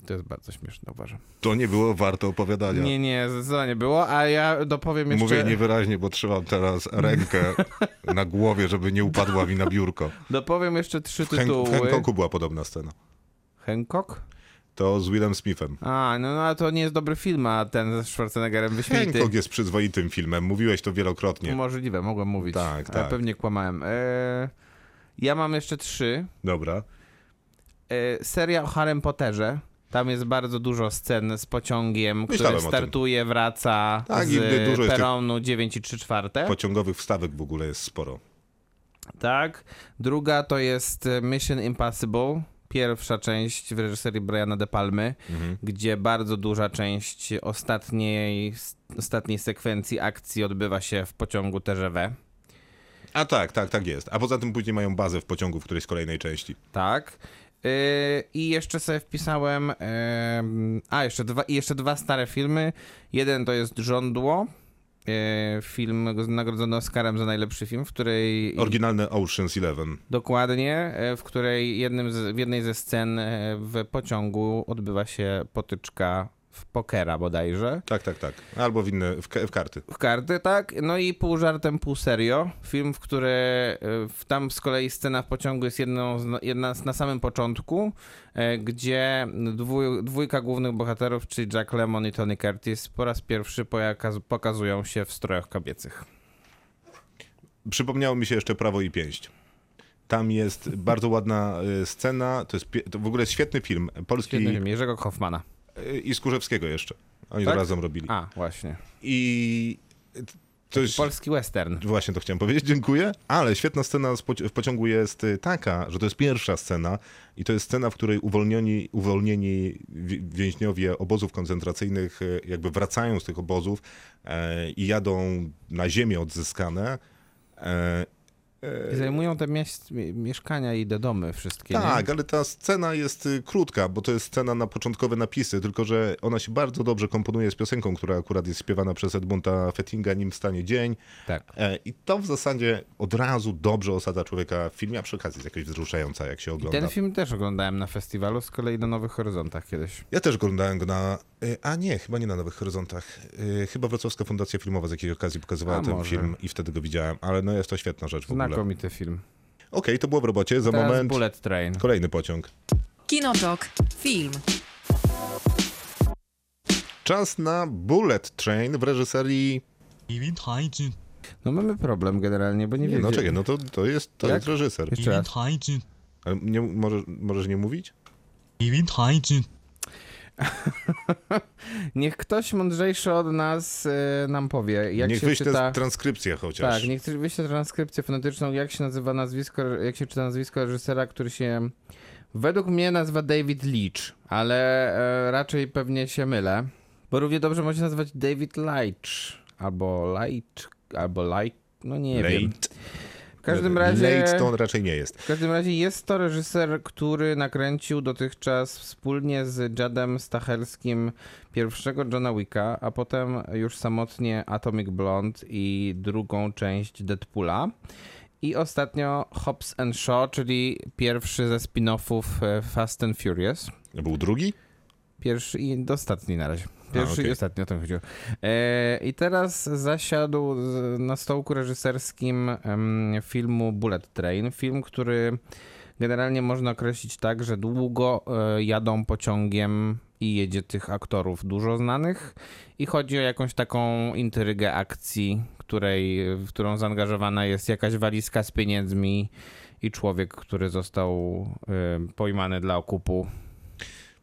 To jest bardzo śmieszne, uważam. To nie było warte opowiadania. Nie, nie, zdecydowanie było, a ja dopowiem jeszcze... Mówię niewyraźnie, bo trzymam teraz rękę na głowie, żeby nie upadła mi na biurko. Dopowiem jeszcze trzy W, Hen- tytuły. w Hancocku była podobna scena. Hancock? To z Willem Smithem. A, no, no ale to nie jest dobry film, a ten ze Schwarzeneggerem wyśmienity. Hancock jest przyzwoitym filmem. Mówiłeś to wielokrotnie. Możliwe, mogłem mówić. Tak, Ale tak. pewnie kłamałem. E, ja mam jeszcze trzy. Dobra. E, seria o Harrym Potterze. Tam jest bardzo dużo scen z pociągiem, Myślałem który startuje, wraca Tak, z dużo peronu 9 i 3 czwarte. Pociągowych wstawek w ogóle jest sporo. Tak. Druga to jest e, Mission Impossible. Pierwsza część w reżyserii Briana De Palmy, Mhm. gdzie bardzo duża część ostatniej, ostatniej sekwencji akcji odbywa się w pociągu TGV. A tak, tak, tak jest. A poza tym później mają bazę w pociągu w którejś kolejnej części. Tak. Yy, I jeszcze sobie wpisałem. em, a, jeszcze dwa, jeszcze dwa stare filmy. Jeden to jest Żądło. Yy, Film nagrodzony Oscarem za najlepszy film, w której. Oryginalny Ocean's Eleven. Dokładnie, yy, w której jednym z, w jednej ze scen yy, w pociągu odbywa się potyczka w pokera bodajże. Tak, tak, tak. Albo w inne, w, w karty. W karty, tak. No i pół żartem, pół serio. Film, w który y, w- tam z kolei scena w pociągu jest jedną z, jedna z, na samym początku, e, gdzie dwój, dwójka głównych bohaterów, czyli Jack Lemmon i Tony Curtis, po raz pierwszy pokazują się w strojach kobiecych. Przypomniało mi się jeszcze Prawo i Pięść. Tam jest bardzo ładna y, scena. To jest to w ogóle jest świetny film. Polski Świetny film Jerzego Hoffmana. I Skórzewskiego jeszcze. Oni Tak? to razem robili. A, właśnie. I to jest... Polski western. Właśnie to chciałem powiedzieć, dziękuję. Ale świetna scena w pociągu jest y, taka, że to jest pierwsza scena i to jest scena, w której uwolnieni, uwolnieni wi- więźniowie obozów koncentracyjnych y, jakby wracają z tych obozów e, i jadą na ziemię odzyskane. E, I zajmują te mieszkania i te domy wszystkie, tak, nie? ale ta scena jest y, krótka, bo to jest scena na początkowe napisy, tylko że ona się bardzo dobrze komponuje z piosenką, która akurat jest śpiewana przez Edmunda Fettinga, nim stanie dzień. Tak. E, I to w zasadzie od razu dobrze osadza człowieka w filmie, a przy okazji jest jakoś wzruszająca, jak się ogląda. Ten film też oglądałem na festiwalu, z kolei na Nowych Horyzontach kiedyś. Ja też oglądałem go na... e, A nie, chyba nie na Nowych Horyzontach. Chyba Wrocławska Fundacja Filmowa z jakiejś okazji pokazywała A, ten może. film i wtedy go widziałem, ale no jest to świetna rzecz w ogóle znakomity film. Okej, okay, to było w robocie. Za moment. Bullet Train. Kolejny pociąg. Kinotok. Film. Czas na Bullet Train w reżyserii. No mamy problem generalnie, bo nie, wiem. No czekaj, no to, to, jest, to jest reżyser. Jeszcze raz. Ale nie, możesz, możesz nie mówić? niech ktoś mądrzejszy od nas y, nam powie, jak niech się wyśle transkrypcję chociaż. Tak, niech wyśle transkrypcję fonetyczną, jak się nazywa nazwisko, jak się czyta nazwisko reżysera, który się... Według mnie nazywa David Leach, ale y, raczej pewnie się mylę, bo równie dobrze może się nazywać David Leitch, albo Light, albo Light, no nie Late. wiem każdym razie... Late to on raczej nie jest. W każdym razie jest to reżyser, który nakręcił dotychczas wspólnie z Jadem Stachelskim pierwszego Johna Wicka, a potem już samotnie Atomic Blonde i drugą część Deadpoola. I ostatnio Hobbs and Shaw, czyli pierwszy ze spin-offów e, Fast and Furious. Był drugi? Pierwszy i ostatni na razie. Pierwszy okej. i ostatni o tym chodziło. E, I teraz zasiadł na stołku reżyserskim filmu Bullet Train. Film, który generalnie można określić tak, że długo e, jadą pociągiem i jedzie tych aktorów dużo znanych i chodzi o jakąś taką intrygę akcji, której, w którą zaangażowana jest jakaś walizka z pieniędzmi i człowiek, który został e, pojmany dla okupu.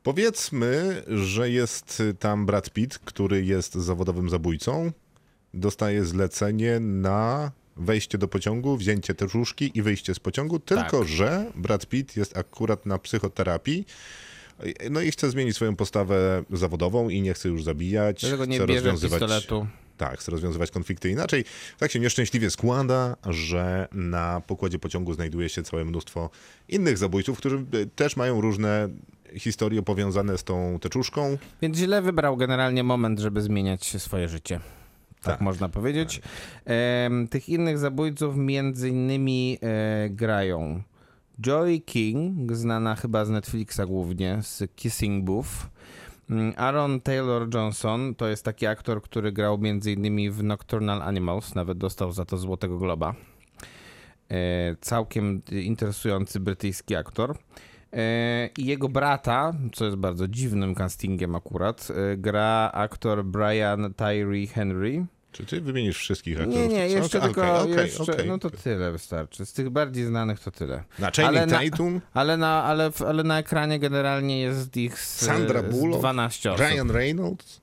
Powiedzmy, że jest tam Brad Pitt, który jest zawodowym zabójcą. Dostaje zlecenie na wejście do pociągu, wzięcie teczuszki i wyjście z pociągu, tylko Tak. że Brad Pitt jest akurat na psychoterapii. No i chce zmienić swoją postawę zawodową i nie chce już zabijać. Dlatego nie chce bierze rozwiązywać pistoletu. Tak, chce rozwiązywać konflikty inaczej. Tak się nieszczęśliwie składa, że na pokładzie pociągu znajduje się całe mnóstwo innych zabójców, którzy y, też mają różne historie powiązane z tą teczuszką. Więc źle wybrał generalnie moment, żeby zmieniać swoje życie. Tak, Tak, można powiedzieć. Em, tych innych zabójców między innymi e, grają Joey King, znana chyba z Netflixa głównie, z Kissing Booth. Mm, Aaron Taylor Johnson to jest taki aktor, który grał między innymi w Nocturnal Animals, nawet dostał za to Złotego Globa. E, całkiem interesujący brytyjski aktor. E, I jego brata, co jest bardzo dziwnym castingiem akurat, e, gra aktor Brian Tyree Henry. Czy ty wymienisz wszystkich aktorów? Nie, nie, jeszcze Okej, tylko, jeszcze, okej. no to tyle wystarczy. Z tych bardziej znanych to tyle. Na Channing ale na- Tatum, Ale na, ale, ale na ekranie generalnie jest ich z, Sandra Bullock, 12 osób. Ryan Reynolds.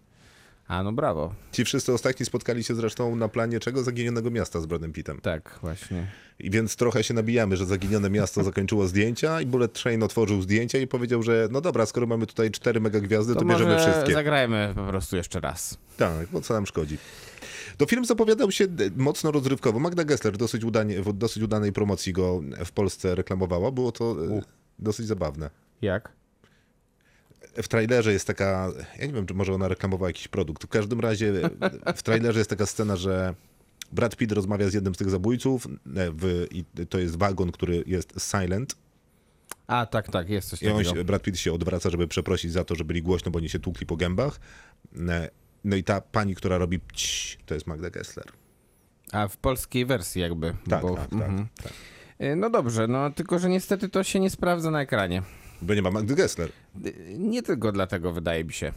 A, no brawo. Ci wszyscy ostatni spotkali się zresztą na planie czego? Zaginionego miasta z Bradem Pittem. Tak, właśnie. I więc trochę się nabijamy, że Zaginione Miasto zakończyło zdjęcia i Bullet Train otworzył zdjęcia i powiedział, że no dobra, skoro mamy tutaj cztery mega gwiazdy, to, To bierzemy wszystkie. zagrajmy po prostu jeszcze raz. Tak, bo co nam szkodzi. To film zapowiadał się mocno rozrywkowo. Magda Gessler dosyć, udanie, w dosyć udanej promocji go w Polsce reklamowała. Było to e, dosyć zabawne. Jak? W trailerze jest taka, ja nie wiem, czy może ona reklamowała jakiś produkt. W każdym razie e, w trailerze jest taka scena, że Brad Pitt rozmawia z jednym z tych zabójców e, w, i to jest wagon, który jest silent. A, tak, tak, jest coś I on takiego. się, Brad Pitt się odwraca, żeby przeprosić za to, że byli głośno, bo oni się tłukli po gębach. E, No i ta pani, która robi pć, to jest Magda Gessler. A w polskiej wersji jakby. Tak, bo, tak, mhm. tak, tak. Y, No dobrze, no tylko, że niestety to się nie sprawdza na ekranie. Bo nie ma Magdy Gessler. Nie tylko dlatego, wydaje mi się.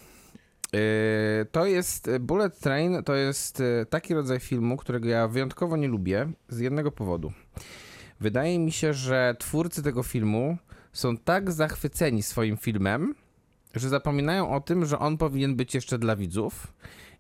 Y, To jest y, Bullet Train, to jest y, taki rodzaj filmu, którego ja wyjątkowo nie lubię z jednego powodu. Wydaje mi się, że twórcy tego filmu są tak zachwyceni swoim filmem, że zapominają o tym, że on powinien być jeszcze dla widzów.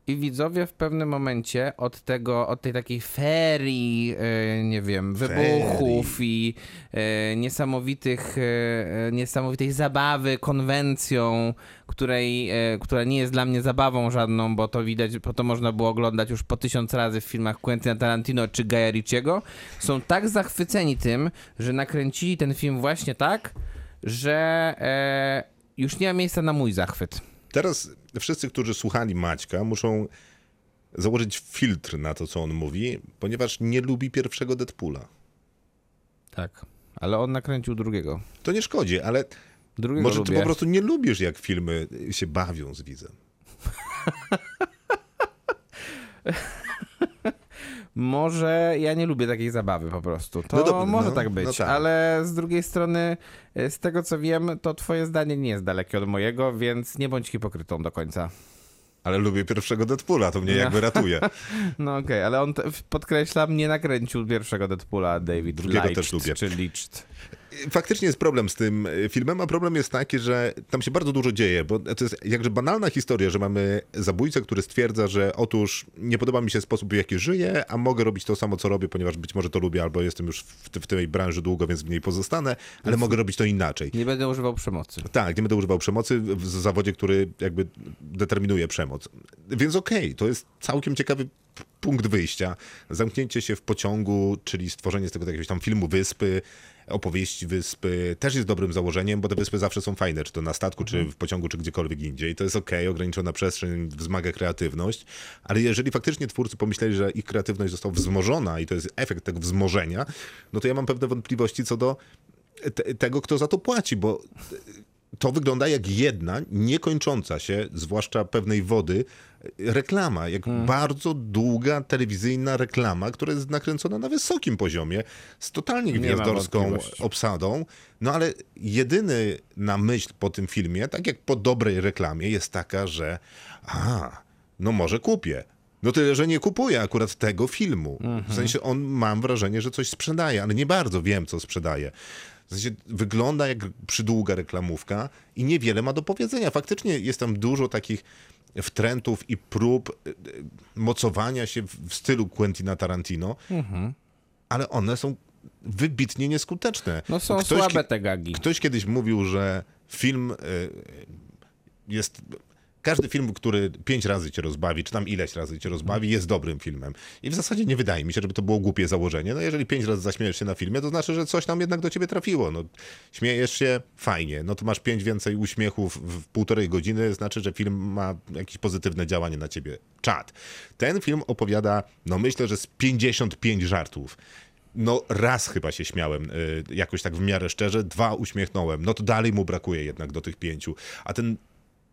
I widzowie w pewnym momencie od tego, od tej takiej ferii, e, nie wiem, wybuchów i e, niesamowitych, e, niesamowitej zabawy konwencją, której, która nie jest dla mnie zabawą żadną, bo to widać, bo to można było oglądać już po tysiąc razy w filmach Quentina Tarantino czy Gaja Ricciego, są tak zachwyceni tym, że nakręcili ten film właśnie tak, że już nie ma miejsca na mój zachwyt. Teraz wszyscy, którzy słuchali Maćka, muszą założyć filtr na to, co on mówi, ponieważ nie lubi pierwszego Deadpoola. Tak. Ale on nakręcił drugiego. To nie szkodzi, ale Drugiego może ty lubię. po prostu nie lubisz, jak filmy się bawią z widzem. Może ja nie lubię takiej zabawy po prostu. To No dobra, może no, tak być, no tak. ale z drugiej strony, e, z tego co wiem, to twoje zdanie nie jest dalekie od mojego, więc nie bądź hipokrytą do końca. Ale lubię pierwszego Deadpoola, to mnie No. jakby ratuje. No okej, ale on, podkreślam, nie nakręcił pierwszego Deadpoola David Drugiego Leitch, też lubię. czy Leached. Faktycznie jest problem z tym y, filmem, a problem jest taki, że tam się bardzo dużo dzieje, bo to jest jakże banalna historia, że mamy zabójcę, który stwierdza, że otóż nie podoba mi się sposób, w jaki żyję, a mogę robić to samo, co robię, ponieważ być może to lubię, albo jestem już w, w tej branży długo, więc w niej pozostanę, ale mogę robić to inaczej. Nie będę używał przemocy. Tak, nie będę używał przemocy w zawodzie, który jakby determinuje przemoc. Więc okej, to jest całkiem ciekawy punkt wyjścia. Zamknięcie się w pociągu, czyli stworzenie z tego jakiegoś tam filmu wyspy, opowieści wyspy, też jest dobrym założeniem, bo te wyspy zawsze są fajne, czy to na statku, czy w pociągu, czy gdziekolwiek indziej. To jest okej, ograniczona przestrzeń wzmaga kreatywność, ale jeżeli faktycznie twórcy pomyśleli, że ich kreatywność została wzmożona i to jest efekt tego wzmożenia, no to ja mam pewne wątpliwości co do te, tego, kto za to płaci, bo to wygląda jak jedna niekończąca się, zwłaszcza pewnej wody, reklama. Jak Hmm. bardzo długa telewizyjna reklama, która jest nakręcona na wysokim poziomie, z totalnie gwiazdorską obsadą. No ale jedyny na myśl po tym filmie, tak jak po dobrej reklamie, jest taka, że a, no może kupię. No tyle, że nie kupuję akurat tego filmu. W sensie on, mam wrażenie, że coś sprzedaje, ale nie bardzo wiem, co sprzedaje. W sensie wygląda jak przydługa reklamówka i niewiele ma do powiedzenia. Faktycznie jest tam dużo takich wtrętów i prób y, y, mocowania się w stylu Quentina Tarantino, ale one są wybitnie nieskuteczne. No są Ktoś słabe te gagi. Ktoś kiedyś mówił, że film y, jest. Każdy film, który pięć razy cię rozbawi, czy tam ileś razy cię rozbawi, jest dobrym filmem. I w zasadzie nie wydaje mi się, żeby to było głupie założenie. No jeżeli pięć razy zaśmiejesz się na filmie, to znaczy, że coś tam jednak do ciebie trafiło. No, śmiejesz się, fajnie. No to masz pięć więcej uśmiechów w półtorej godziny, znaczy, że film ma jakieś pozytywne działanie na ciebie. Czad. Ten film opowiada, no myślę, że z 55 żartów. No raz chyba się śmiałem, y, jakoś tak w miarę szczerze, dwa uśmiechnąłem. No to dalej mu brakuje jednak do tych pięciu. A ten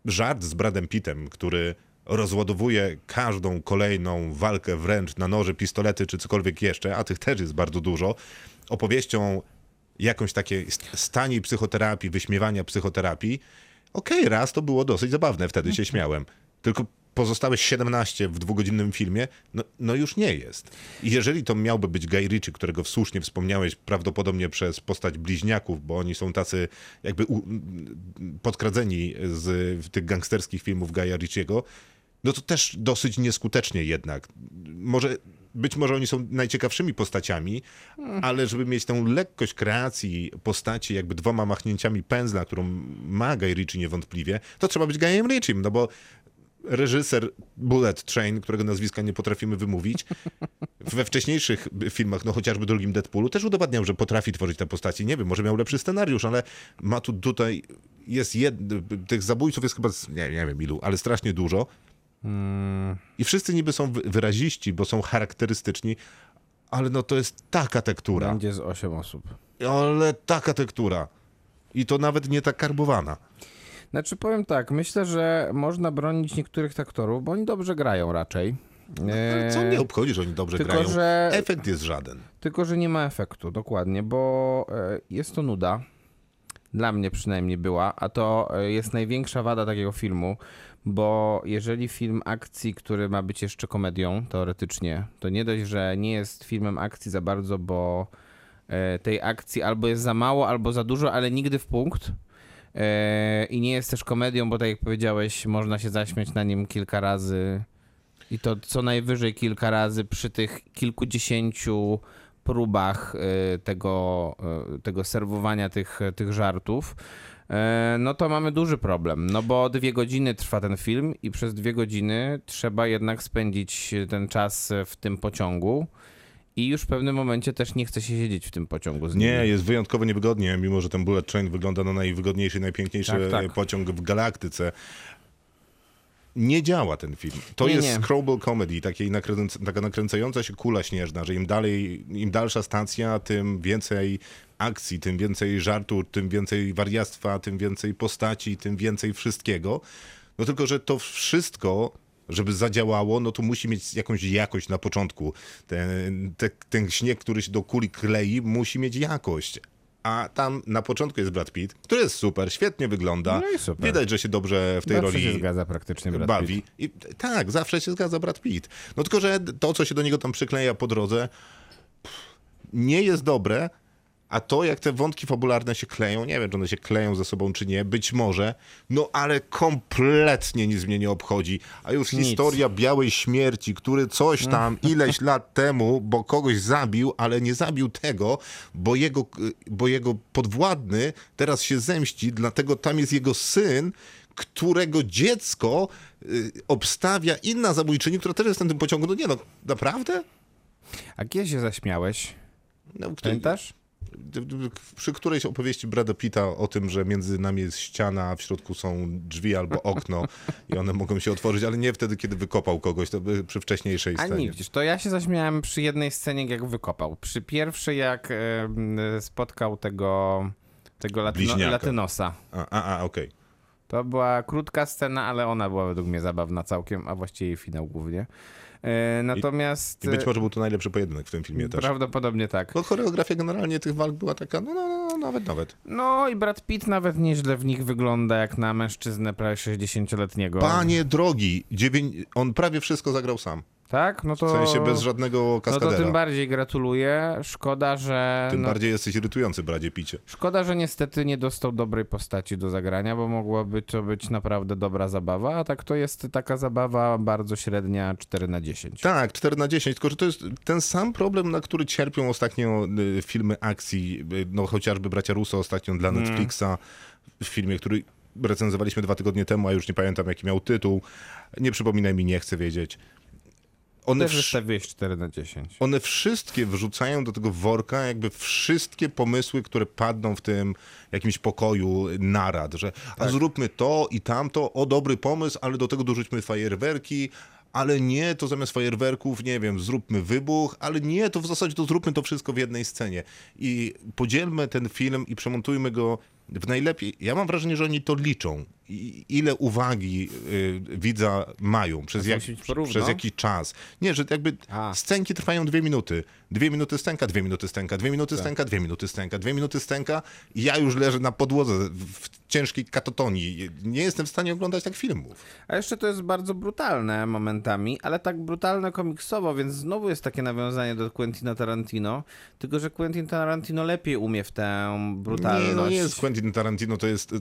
żart z Bradem Pittem, który rozładowuje każdą kolejną walkę wręcz na noże, pistolety czy cokolwiek jeszcze, a tych też jest bardzo dużo, opowieścią jakąś takiej st- stani psychoterapii, wyśmiewania psychoterapii, okej, raz to było dosyć zabawne, wtedy się śmiałem. Tylko pozostałe 17 w dwugodzinnym filmie, no, no już nie jest. I jeżeli to miałby być Guy Ritchie, którego słusznie wspomniałeś, prawdopodobnie przez postać bliźniaków, bo oni są tacy jakby u, podkradzeni z tych gangsterskich filmów Guy'a Ritchiego, no to też dosyć nieskutecznie jednak. Może, być może oni są najciekawszymi postaciami, ale żeby mieć tę lekkość kreacji postaci jakby dwoma machnięciami pędzla, którą ma Guy Ritchie niewątpliwie, to trzeba być Guyem Ritchiem, no bo reżyser Bullet Train, którego nazwiska nie potrafimy wymówić, we wcześniejszych filmach, no chociażby drugim Deadpoolu, też udowadniał, że potrafi tworzyć te postaci. Nie wiem, może miał lepszy scenariusz, ale ma tu tutaj, jest jed... tych zabójców jest chyba, nie, nie wiem ilu, ale strasznie dużo. I wszyscy niby są wy- wyraziści, bo są charakterystyczni, ale no to jest taka tektura. Będzie z 8 osób. Ale taka tektura. I to nawet nie tak karbowana. Znaczy powiem tak, myślę, że można bronić niektórych aktorów, bo oni dobrze grają raczej. Ale co Eee, mnie obchodzi, że oni dobrze tylko, grają? że- Efekt jest żaden. Tylko, że nie ma efektu, dokładnie, bo e, jest to nuda. Dla mnie przynajmniej była, a to e, jest największa wada takiego filmu, bo jeżeli film akcji, który ma być jeszcze komedią, teoretycznie, to nie dość, że nie jest filmem akcji za bardzo, bo e, tej akcji albo jest za mało, albo za dużo, ale nigdy w punkt. E, I nie jest też komedią, bo tak jak powiedziałeś, można się zaśmiać na nim kilka razy. I to co najwyżej kilka razy przy tych kilkudziesięciu próbach e, tego, e, tego serwowania tych, tych żartów, e, no to mamy duży problem. No bo dwie godziny trwa ten film i przez dwie godziny trzeba jednak spędzić ten czas w tym pociągu. I już w pewnym momencie też nie chce się siedzieć w tym pociągu z. Nie, jest wyjątkowo niewygodnie, mimo że ten Bullet Train wygląda na najwygodniejszy, najpiękniejszy Tak, tak. pociąg w galaktyce. Nie działa ten film. To Nie, jest nie. screwball comedy, takiej nakręc taka nakręcająca się kula śnieżna, że im dalej, im dalsza stacja, tym więcej akcji, tym więcej żartu, tym więcej wariactwa, tym więcej postaci, tym więcej wszystkiego. No tylko, że to wszystko, żeby zadziałało, no to musi mieć jakąś jakość na początku. Ten, te, ten śnieg, który się do kuli klei, musi mieć jakość. A tam na początku jest Brad Pitt, który jest super, świetnie wygląda. No super. Widać, że się dobrze w tej Zawsze roli się zgadza praktycznie Brad bawi. Pitt. I, tak, zawsze się zgadza Brad Pitt. No tylko, że to, co się do niego tam przykleja po drodze, nie jest dobre, a to, jak te wątki fabularne się kleją, nie wiem, czy one się kleją ze sobą, czy nie, być może, no ale kompletnie nic mnie nie obchodzi. A już Nic. historia białej śmierci, który coś tam ileś lat temu, bo kogoś zabił, ale nie zabił tego, bo jego, bo jego podwładny teraz się zemści, dlatego tam jest jego syn, którego dziecko y, obstawia inna zabójczyni, która też jest na tym pociągu. No nie no, naprawdę? A kiedy się zaśmiałeś? No, kto- Pamiętasz? Przy którejś opowieści Brada Pitta o tym, że między nami jest ściana, a w środku są drzwi albo okno i one mogą się otworzyć, ale nie wtedy, kiedy wykopał kogoś, to by przy wcześniejszej A scenie. nie widzisz, to ja się zaśmiałem przy jednej scenie, jak wykopał. Przy pierwszej, jak spotkał tego tego latyno, latynosa. A, a, a okej. To była krótka scena, ale ona była według mnie zabawna całkiem, a właściwie jej finał głównie. E, natomiast I być może był to najlepszy pojedynek w tym filmie też. prawdopodobnie tak. Bo choreografia generalnie tych walk była taka, no, no, no nawet, nawet. No i Brad Pitt nawet nieźle w nich wygląda jak na mężczyznę prawie 60-letniego. Panie drogi, dziewięć... on prawie wszystko zagrał sam. Tak? No to... W sensie bez żadnego No to kaskadera. tym bardziej gratuluję. Szkoda, że... Tym no, bardziej jesteś irytujący, bradzie picie. Szkoda, że niestety nie dostał dobrej postaci do zagrania, bo mogłaby to być naprawdę dobra zabawa, a tak to jest taka zabawa bardzo średnia 4 na 10. Tak, 4 na 10, tylko że to jest ten sam problem, na który cierpią ostatnio y, filmy akcji, y, no chociażby Bracia Russo ostatnio dla Mm. Netflixa, w filmie, który recenzowaliśmy dwa tygodnie temu, a już nie pamiętam jaki miał tytuł. Nie przypominaj mi, nie chcę wiedzieć. One, Też wystawiłeś 4 na 10. one wszystkie wrzucają do tego worka jakby wszystkie pomysły, które padną w tym jakimś pokoju narad, że a Tak. zróbmy to i tamto, o dobry pomysł, ale do tego dorzućmy fajerwerki, ale nie, to zamiast fajerwerków, nie wiem, zróbmy wybuch, ale nie, to w zasadzie to zróbmy to wszystko w jednej scenie. I podzielmy ten film i przemontujmy go w najlepiej. Ja mam wrażenie, że oni to liczą. I ile uwagi y, widza mają przez, jak, przez jakiś czas. Nie, że jakby A. scenki trwają dwie minuty. Dwie minuty stęka, dwie minuty stęka, dwie minuty Tak. stęka, dwie minuty stęka, dwie minuty stęka i ja już leżę na podłodze w ciężkiej katotonii. Nie jestem w stanie oglądać tak filmów. A jeszcze to jest bardzo brutalne momentami, ale tak brutalne komiksowo, więc znowu jest takie nawiązanie do Quentina Tarantino, tylko że Quentin Tarantino lepiej umie w tę brutalność. Nie, no nie jest Quentin Tarantino, to jest...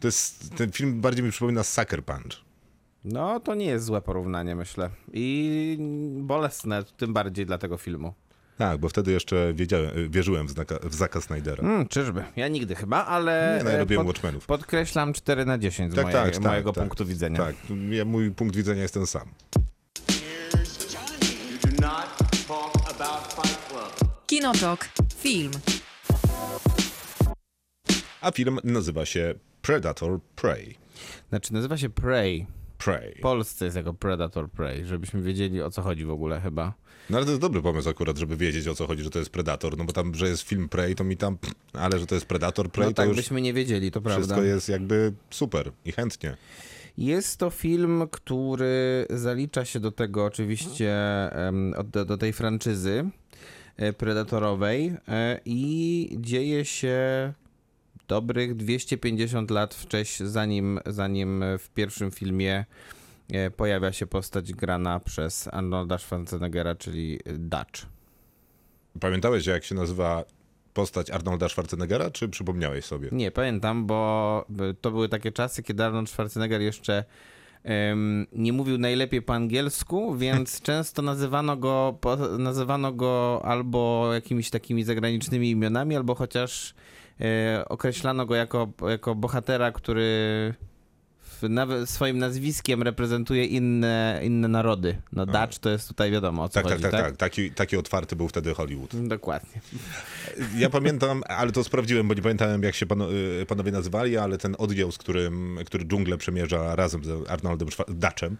To jest, ten film bardziej mi przypomina Sucker Punch. No, to nie jest złe porównanie, myślę. I bolesne, tym bardziej dla tego filmu. Tak, bo wtedy jeszcze wiedziałem, wierzyłem w, znaka, w Zaka Snydera. Hmm, czyżby? Ja nigdy chyba, ale Nie, no ja e, robiłem Watchmenów. podkreślam 4 na 10 z Tak, mojej, tak, tak, mojego tak. punktu widzenia. Tak, ja, mój punkt widzenia jest ten sam. Kinotok. Film. A film nazywa się Predator Prey. Znaczy, nazywa się Prey. Prey. W Polsce jest jako Predator Prey, żebyśmy wiedzieli o co chodzi w ogóle chyba. No ale to jest dobry pomysł akurat, żeby wiedzieć o co chodzi, że to jest Predator, no bo tam, że jest film Prey, to mi tam, ale że to jest Predator Prey, No to tak już byśmy nie wiedzieli, to prawda. wszystko jest jakby super i chętnie. Jest to film, który zalicza się do tego oczywiście, do, do tej franczyzy e, predatorowej e, i dzieje się dobrych 250 lat wcześniej, zanim, zanim w pierwszym filmie e, pojawia się postać grana przez Arnolda Schwarzeneggera, czyli Dutch. Pamiętałeś jak się nazywa postać Arnolda Schwarzeneggera, czy przypomniałeś sobie? Nie, pamiętam, bo to były takie czasy, kiedy Arnold Schwarzenegger jeszcze em, nie mówił najlepiej po angielsku, więc często nazywano go, nazywano go albo jakimiś takimi zagranicznymi imionami, albo chociaż e, określano go jako, jako bohatera, który w, nawet swoim nazwiskiem reprezentuje inne, inne narody. No Dutch to jest tutaj wiadomo o co Tak, tak, chodzi, tak, tak. Taki, taki otwarty był wtedy Hollywood. Dokładnie. Ja pamiętam, ale to sprawdziłem, bo nie pamiętałem jak się y, panowie nazywali, ale ten oddział, z którym, który dżunglę przemierza razem z Arnoldem Schwa- Dutchem, e,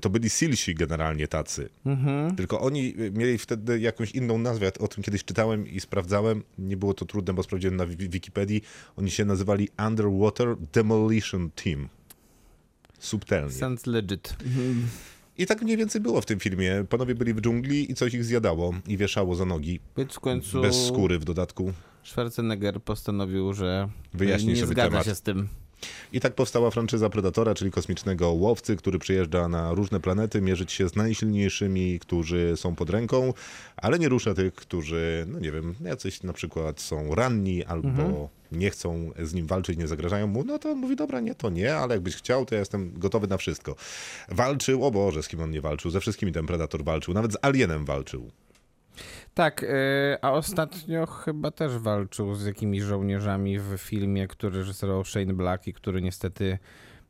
to byli Silsi generalnie tacy. Tylko oni mieli wtedy jakąś inną nazwę. Ja o tym kiedyś czytałem i sprawdzałem. Nie było to trudne, bo sprawdziłem na Wi- Wikipedii. Oni się nazywali Underwater Demolition Team. Subtelnie. Sounds legit. I tak mniej więcej było w tym filmie. Panowie byli w dżungli i coś ich zjadało i wieszało za nogi. Więc w końcu Bez skóry w dodatku. Schwarzenegger postanowił, że Wyjaśni nie sobie zgadza temat. się z tym. I tak powstała franczyza Predatora, czyli kosmicznego łowcy, który przyjeżdża na różne planety mierzyć się z najsilniejszymi, którzy są pod ręką, ale nie rusza tych, którzy, no nie wiem, jacyś na przykład są ranni albo Mhm. nie chcą z nim walczyć, nie zagrażają mu, no to on mówi, dobra, nie, to nie, ale jakbyś chciał, to ja jestem gotowy na wszystko. Walczył, o Boże, z kim on nie walczył, ze wszystkimi ten Predator walczył, nawet z Alienem walczył. Tak, yy, a ostatnio chyba też walczył z jakimiś żołnierzami w filmie, który reżyserował Shane Black i który niestety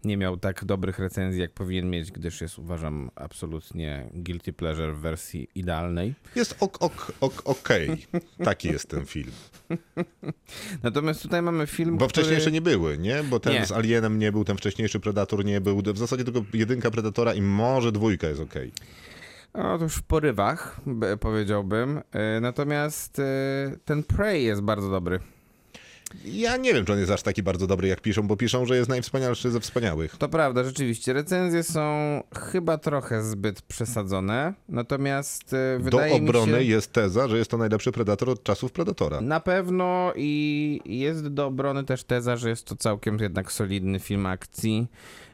nie miał tak dobrych recenzji, jak powinien mieć, gdyż jest, uważam, absolutnie guilty pleasure w wersji idealnej. Jest ok, ok, ok, okej. Taki jest ten film. Natomiast tutaj mamy film, Bo który... wcześniejsze nie były, nie? Bo ten Nie. z Alienem nie był, ten wcześniejszy Predator nie był. W zasadzie tylko jedynka Predatora i może dwójka jest okej. O, to już w porywach, powiedziałbym. Yy, natomiast yy, ten Prey jest bardzo dobry. Ja nie wiem, czy on jest aż taki bardzo dobry, jak piszą, bo piszą, że jest najwspanialszy ze wspaniałych. To prawda, rzeczywiście. Recenzje są chyba trochę zbyt przesadzone, natomiast e, Do wydaje obrony mi się... jest teza, że jest to najlepszy Predator od czasów Predatora. Na pewno i jest do obrony też teza, że jest to całkiem jednak solidny film akcji, e,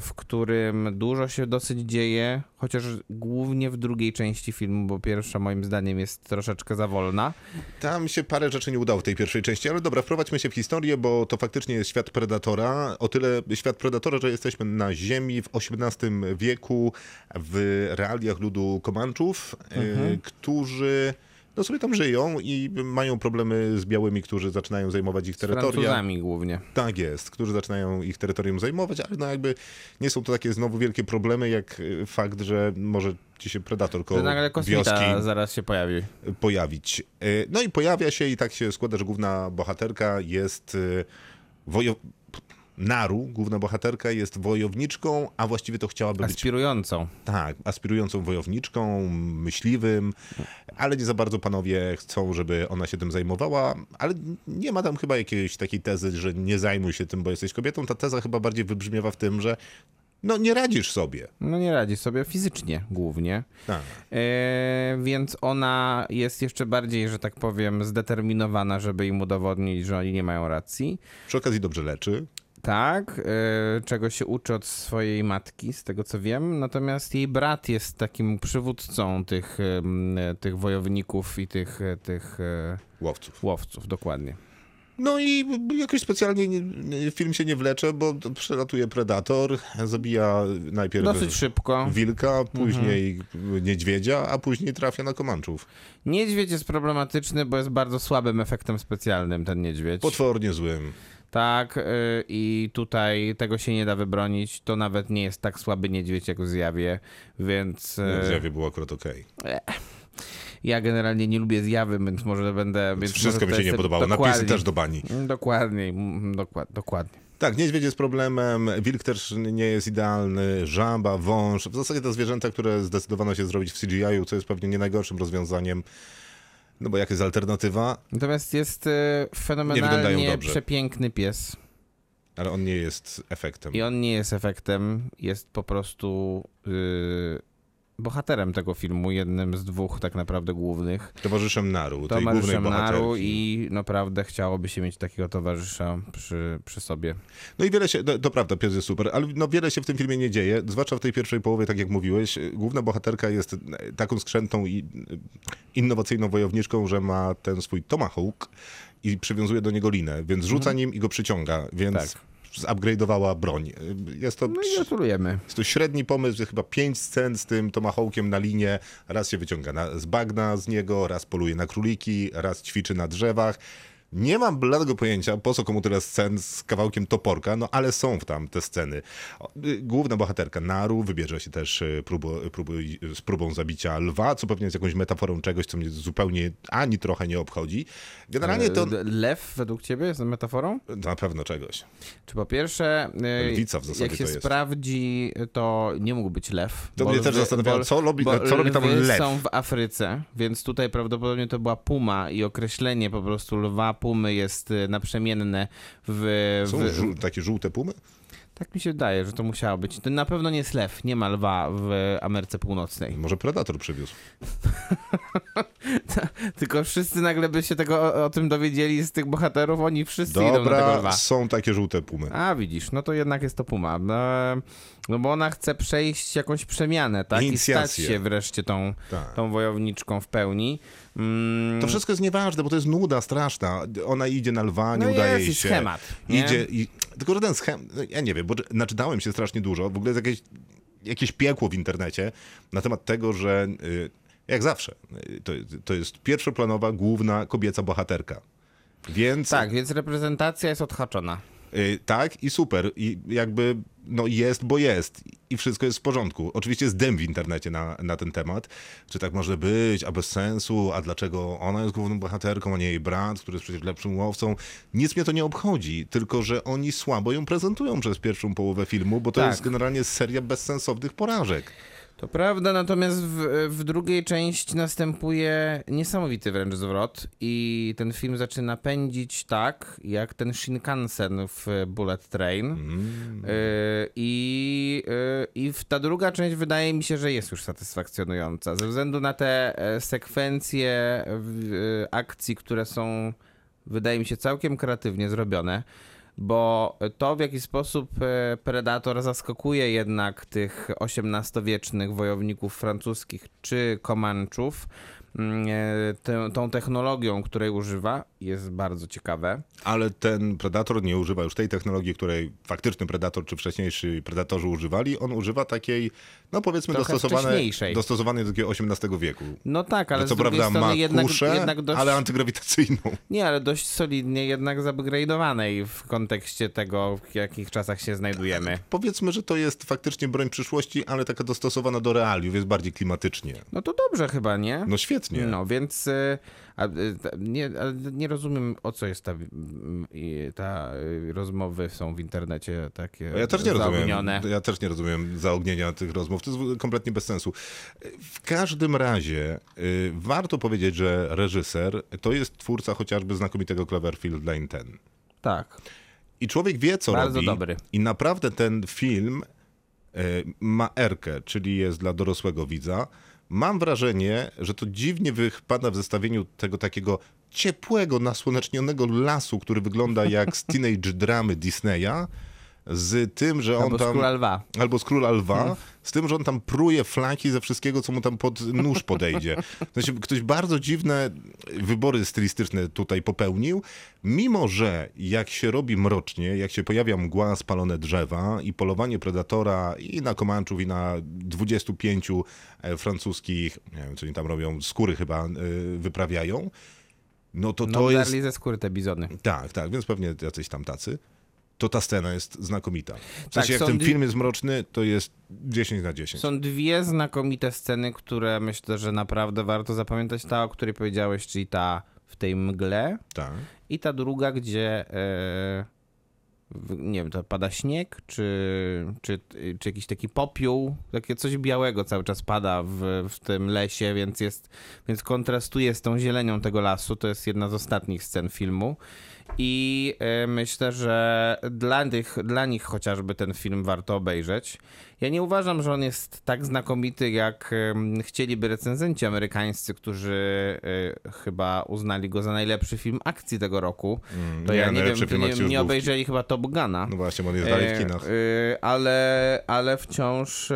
w którym dużo się dosyć dzieje, chociaż głównie w drugiej części filmu, bo pierwsza moim zdaniem jest troszeczkę za wolna. Tam się parę rzeczy nie udało w tej pierwszej części, ale dobra, wprowadźmy się w historię, bo to faktycznie jest świat Predatora. O tyle świat Predatora, że jesteśmy na Ziemi w XVIII wieku w realiach ludu Komanczów, e, którzy no sobie tam żyją i mają problemy z białymi, którzy zaczynają zajmować ich Z terytoria. Francuzami głównie. Tak jest, którzy zaczynają ich terytorium zajmować, ale no jakby nie są to takie znowu wielkie problemy, jak y, fakt, że może ci się predator koło wioski zaraz się pojawi. pojawić. Y, No i pojawia się i tak się składa, że główna bohaterka jest y, wojo... Naru, główna bohaterka jest wojowniczką, a właściwie to chciałaby być Aspirującą. tak, aspirującą wojowniczką, myśliwym, ale nie za bardzo panowie chcą, żeby ona się tym zajmowała, ale nie ma tam chyba jakiejś takiej tezy, że nie zajmuj się tym, bo jesteś kobietą. Ta teza chyba bardziej wybrzmiewa w tym, że no nie radzisz sobie. No nie radzi sobie fizycznie głównie. Tak. E, więc ona jest jeszcze bardziej, że tak powiem, zdeterminowana, żeby im udowodnić, że oni nie mają racji. Przy okazji dobrze leczy. Tak, e, czego się uczy od swojej matki, z tego co wiem. Natomiast jej brat jest takim przywódcą tych, tych wojowników i tych, e, tych e, Łowców. łowców, dokładnie. No i jakoś specjalnie nie- film się nie wlecze, bo przelatuje predator, zabija najpierw Dosyć szybko. wilka, później niedźwiedzia, a później trafia na komanczów. Niedźwiedź jest problematyczny, bo jest bardzo słabym efektem specjalnym ten niedźwiedź. Potwornie złym. Tak, y, i tutaj tego się nie da wybronić. To nawet nie jest tak słaby niedźwiedź jak w zjawie, więc W y, zjawie było akurat okej. ja generalnie nie lubię zjawy, więc może będę. Więc Wszystko mi się nie podobało. Napisy też do bani. Dokładnie, mm, dokład, dokładnie. Tak, niedźwiedź jest problemem, wilk też nie jest idealny, żaba, wąż. W zasadzie to zwierzęta, które zdecydowano się zrobić w CGI-u, co jest pewnie nie najgorszym rozwiązaniem. No bo jak jest alternatywa, Natomiast jest y, fenomenalnie przepiękny pies. ale on nie jest efektem. I on nie jest efektem, jest po prostu y, bohaterem tego filmu, jednym z dwóch tak naprawdę głównych. Towarzyszem Naru, tej głównej Towarzyszem bohaterki. Naru i naprawdę chciałoby się mieć takiego towarzysza przy, przy sobie. No i wiele się, to, to prawda, pies jest super, ale no wiele się w tym filmie nie dzieje, zwłaszcza w tej pierwszej połowie, tak jak mówiłeś. Główna bohaterka jest taką skrzętą i innowacyjną wojowniczką, że ma ten swój tomahawk i przywiązuje do niego linę, więc rzuca nim i go przyciąga, więc Mhm. Tak. Zupgrade'owała broń. Jest to, No i gratulujemy. jest to średni pomysł, jest chyba pięć scen z tym tomahawkiem na linie, raz się wyciąga na, z bagna z niego, raz poluje na króliki, raz ćwiczy na drzewach. Nie mam bladego pojęcia, po co komu tyle scen z kawałkiem toporka, no ale są w tam te sceny. Y, Główna bohaterka Naru wybierze się też y, próbu, próbu, z próbą zabicia lwa, co pewnie jest jakąś metaforą czegoś, co mnie zupełnie ani trochę nie obchodzi. Generalnie to Lew według ciebie jest metaforą? na pewno czegoś. Czy po pierwsze, Lwica w zasadzie jak się to sprawdzi, to nie mógł być lew. To mnie też zastanawiało, co robi- co robi tam lew? są w Afryce, więc tutaj prawdopodobnie to była puma i określenie po prostu lwa, pumy jest e, naprzemienne w... Są w żół, takie żółte pumy? tak mi się wydaje, że to musiało być. To na pewno nie jest lew, nie ma lwa w Ameryce Północnej. Może predator przywiózł. Tylko wszyscy nagle by się tego o, tym dowiedzieli z tych bohaterów, oni wszyscy idą na tego Dobra, lwa. są takie żółte pumy. A widzisz, no to jednak jest to Puma. No, no bo ona chce przejść jakąś przemianę, tak? I stać Inicjację. się wreszcie tą, Tak. tą wojowniczką w pełni. Mm, To wszystko jest nieważne, bo to jest nuda straszna. Ona idzie na lwa, nie No udaje jest jej się. schemat, nie? Idzie i... Tylko, że ten schemat... Ja nie wiem, bo naczytałem się strasznie dużo. W ogóle jest jakieś, jakieś piekło w internecie na temat tego, że y, jak zawsze, y, to, to jest pierwszoplanowa, główna kobieca bohaterka. Więc tak, więc reprezentacja jest odhaczona. Y, tak i super. I jakby no jest, bo jest. I wszystko jest w porządku. Oczywiście jest dym w internecie na, na ten temat. Czy tak może być, a bez sensu, a dlaczego ona jest główną bohaterką, a nie jej brat, który jest przecież lepszym łowcą. Nic mnie to nie obchodzi, tylko że oni słabo ją prezentują przez pierwszą połowę filmu, bo to Tak. jest generalnie seria bezsensownych porażek. To prawda, natomiast w, w drugiej części następuje niesamowity wręcz zwrot i ten film zaczyna pędzić tak, jak ten Shinkansen w Bullet Train. Mm. Y, I, y, ta druga część wydaje mi się, że jest już satysfakcjonująca. Ze względu na te e, sekwencje y, akcji, które są, wydaje mi się, całkiem kreatywnie zrobione. Bo to, w jaki sposób e, Predator zaskakuje jednak tych XVIII-wiecznych wojowników francuskich czy Komanczów, mm, e, tą technologią, której używa, jest bardzo ciekawe. Ale ten Predator nie używa już tej technologii, której faktyczny Predator czy wcześniejsi Predatorzy używali. On używa takiej, no powiedzmy, Trochę dostosowanej, dostosowanej do takiego XVIII wieku. No tak, ale co prawda ma jednak, kuszę, jednak dość... ale antygrawitacyjną. Nie, ale dość solidnie jednak zupgrade'owanej w kontekście tego, w jakich czasach się znajdujemy. Powiedzmy, że to jest faktycznie broń przyszłości, ale taka dostosowana do realiów, jest bardziej klimatycznie. No to dobrze chyba, nie? No świetnie. No, więc y, a, y, nie, ale nie rozumiem, o co jest ta, ta y, rozmowy są w internecie takie Ja też nie rozumiem. zaognione. Ja też nie rozumiem zaognienia tych rozmów. To jest kompletnie bez sensu. W każdym razie warto powiedzieć, że reżyser to jest twórca chociażby znakomitego Cloverfield Lane 10. Tak. I człowiek wie, co Bardzo robi. dobry. I naprawdę ten film ma erkę, czyli jest dla dorosłego widza. Mam wrażenie, że to dziwnie wypada w zestawieniu tego takiego ciepłego, nasłonecznionego lasu, który wygląda jak z teenage dramy Disneya, z tym, że on Albo z tam... Króla Lwa. Albo z Króla Lwa, z tym, że on tam pruje flaki ze wszystkiego, co mu tam pod nóż podejdzie. W sensie, ktoś bardzo dziwne wybory stylistyczne tutaj popełnił, mimo że jak się robi mrocznie, jak się pojawia mgła, spalone drzewa i polowanie predatora i na Komanczów, i na 25 e, francuskich, nie wiem, co oni tam robią, skóry chyba e, wyprawiają, no to No, to jest... ze skóry te bizony. Tak, tak, więc pewnie jacyś tam tacy. To ta scena jest znakomita. W sensie, Tak, jak ten dwie- film jest mroczny, to jest 10 na 10. Są dwie znakomite sceny, które myślę, że naprawdę warto zapamiętać. Ta, o której powiedziałeś, czyli ta w tej mgle Tak. i ta druga, gdzie w- nie wiem, to pada śnieg, czy, czy, czy jakiś taki popiół, takie coś białego cały czas pada w, w tym lesie, więc jest, więc kontrastuje z tą zielenią tego lasu. To jest jedna z ostatnich scen filmu. I e, myślę, że dla, tych, dla nich chociażby ten film warto obejrzeć. Ja nie uważam, że on jest tak znakomity, jak chcieliby recenzenci amerykańscy, którzy e, chyba uznali go za najlepszy film akcji tego roku. To nie, ja nie wiem, film nie, nie obejrzeli chyba Top Guna. No właśnie, bo on jest dalej w E, kinach. ale, ale wciąż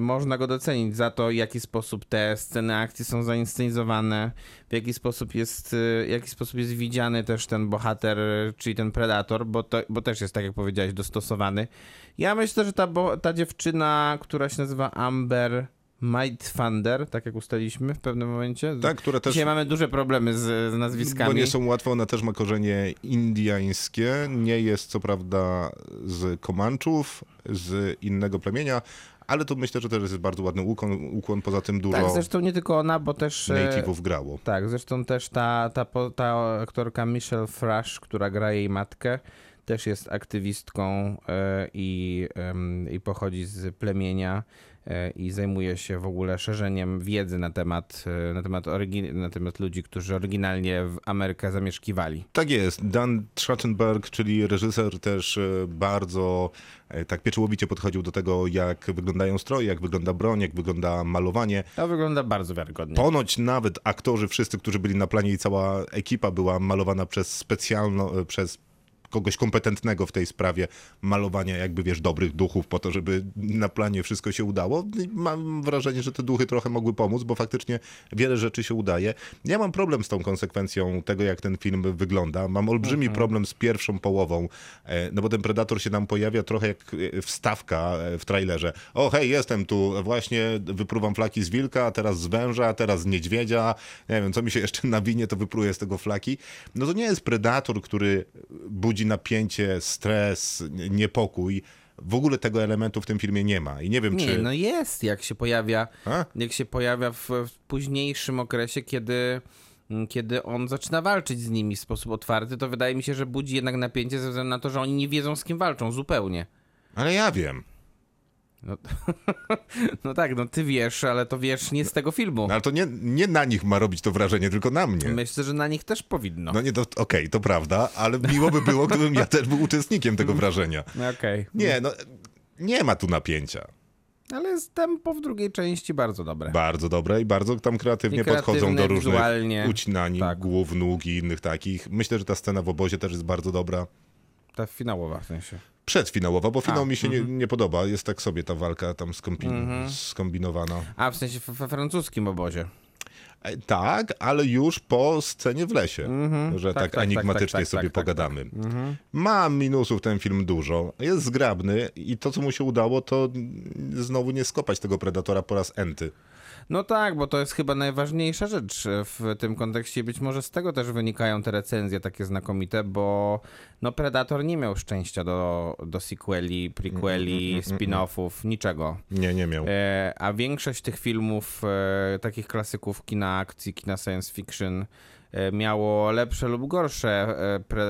można go docenić za to, w jaki sposób te sceny akcji są zainscenizowane, w jaki sposób jest, e, w jaki sposób jest widziany też ten bohater, czyli ten predator, bo, to, bo też jest, tak jak powiedziałeś, dostosowany. Ja myślę, że ta, bo, ta dziewczyna, która się nazywa Amber Might Thunder, tak jak ustaliliśmy w pewnym momencie. Tak, też... Dzisiaj mamy duże problemy z, z nazwiskami. Bo nie są łatwe, ona też ma korzenie indiańskie. Nie jest co prawda z Komanczów, z innego plemienia, ale to myślę, że też jest bardzo ładny ukłon. ukłon. Poza tym dużo Tak, zresztą nie tylko ona, bo też... e, native'ów grało. Tak, zresztą też ta, ta, po- ta aktorka Michelle Frash, która gra jej matkę, też jest aktywistką e, i, i pochodzi z plemienia i zajmuje się w ogóle szerzeniem wiedzy na temat, e, na temat, na temat ludzi, którzy oryginalnie w Amerykę zamieszkiwali. Tak jest. Dan Trachtenberg, czyli reżyser, też e, bardzo e, tak pieczołowicie podchodził do tego, jak wyglądają stroje, jak wygląda broń, jak wygląda malowanie. To wygląda bardzo wiarygodnie. Ponoć nawet aktorzy, wszyscy, którzy byli na planie i cała ekipa była malowana przez specjalno, e, przez kogoś kompetentnego w tej sprawie malowania jakby, wiesz, dobrych duchów po to, żeby na planie wszystko się udało. Mam wrażenie, że te duchy trochę mogły pomóc, bo faktycznie wiele rzeczy się udaje. Ja mam problem z tą konsekwencją tego, jak ten film wygląda. Mam olbrzymi problem z pierwszą połową, e, no bo ten Predator się nam pojawia trochę jak e, wstawka e, w trailerze. O hej, jestem tu, właśnie wypruwam flaki z wilka, teraz z węża, teraz z niedźwiedzia. Nie wiem, co mi się jeszcze nawinie, to wypruję z tego flaki. No to nie jest Predator, który budzi napięcie, stres, niepokój. W ogóle tego elementu w tym filmie nie ma. I nie wiem, Nie, czy... no jest, jak się pojawia, A? jak się pojawia w, w późniejszym okresie, kiedy, mm, kiedy on zaczyna walczyć z nimi w sposób otwarty, to wydaje mi się, że budzi jednak napięcie ze względu na to, że oni nie wiedzą z kim walczą zupełnie. Ale ja wiem. No, no tak, no ty wiesz, ale to wiesz nie z tego filmu. No, ale to nie, nie na nich ma robić to wrażenie, tylko na mnie. Myślę, że na nich też powinno. No nie, to okej, to prawda, ale miło by było, gdybym ja też był uczestnikiem tego wrażenia. No Okej. Nie, no nie ma tu napięcia. Ale jest tempo w drugiej części bardzo dobre. Bardzo dobre i bardzo tam kreatywnie, I podchodzą do różnych wizualnie. ucinań Tak. głów, nóg i innych takich. Myślę, że ta scena w obozie też jest bardzo dobra. Ta finałowa w sensie. Przedfinałowa, bo finał A, mi się mhm. nie, nie podoba. Jest tak sobie ta walka tam skombi- skombinowana. A, w sensie we francuskim obozie. E, Tak, ale już po scenie w lesie, że Tak, tak, tak, tak, enigmatycznie tak, tak, sobie tak, pogadamy. Ma minusów ten film dużo, jest zgrabny i to, co mu się udało, to znowu nie skopać tego Predatora po raz enty. No tak, bo to jest chyba najważniejsza rzecz w tym kontekście. Być może z tego też wynikają te recenzje takie znakomite, bo no Predator nie miał szczęścia do, do sequeli, prequeli, spin-offów, niczego. Nie, nie miał. E, a większość tych filmów, e, takich klasyków kina akcji, kina science fiction, e, miało lepsze lub gorsze e, pre,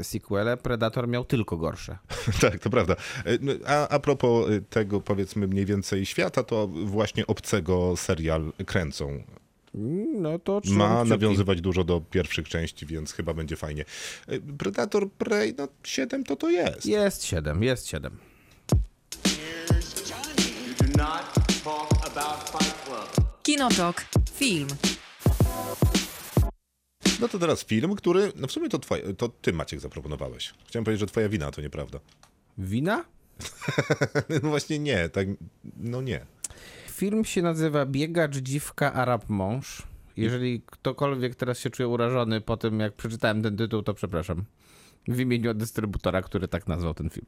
e, sequele. Predator miał tylko gorsze. Tak, to prawda. E, no, A, a propos e, tego, powiedzmy, mniej więcej świata, to właśnie obcego serial kręcą. No to Ma kciuki. nawiązywać dużo do pierwszych części, więc chyba będzie fajnie. E, Predator Prey, no 7 to to jest. Jest 7, jest 7. You do not talk about Fight Club. Kinotok. Film. No to teraz film, który, no w sumie to, twoje, to ty Maciek zaproponowałeś. Chciałem powiedzieć, że twoja wina, to nieprawda. Wina? No właśnie nie, tak, no nie. Film się nazywa Biegacz, Dziwka, Arab Mąż. Jeżeli ktokolwiek teraz się czuje urażony po tym, jak przeczytałem ten tytuł, to przepraszam. W imieniu dystrybutora, który tak nazwał ten film.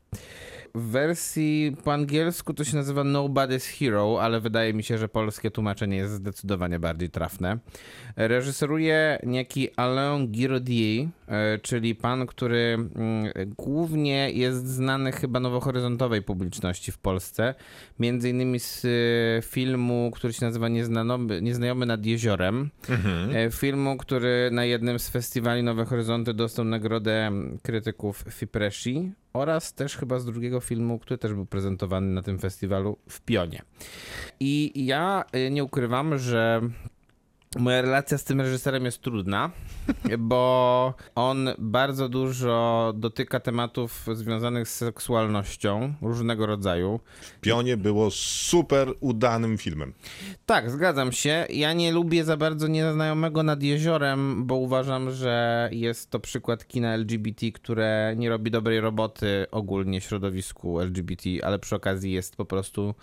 W wersji po angielsku to się nazywa Nobody's Hero, ale wydaje mi się, że polskie tłumaczenie jest zdecydowanie bardziej trafne. Reżyseruje niejaki Alain Giraudier, e, czyli pan, który mm, głównie jest znany chyba nowohoryzontowej publiczności w Polsce. Między innymi z e, filmu, który się nazywa Nieznajomy, Nieznajomy nad jeziorem. E, Filmu, który na jednym z festiwali Nowe Horyzonty dostał nagrodę krytyków Fipreshi oraz też chyba z drugiego filmu, który też był prezentowany na tym festiwalu w Pionie. I ja e, nie ukrywam, że Moja relacja z tym reżyserem jest trudna, bo on bardzo dużo dotyka tematów związanych z seksualnością różnego rodzaju. Pionie było super udanym filmem. Tak, zgadzam się. Ja nie lubię za bardzo Nieznajomego nad jeziorem, bo uważam, że jest to przykład kina LGBT, które nie robi dobrej roboty ogólnie w środowisku LGBT, ale przy okazji jest po prostu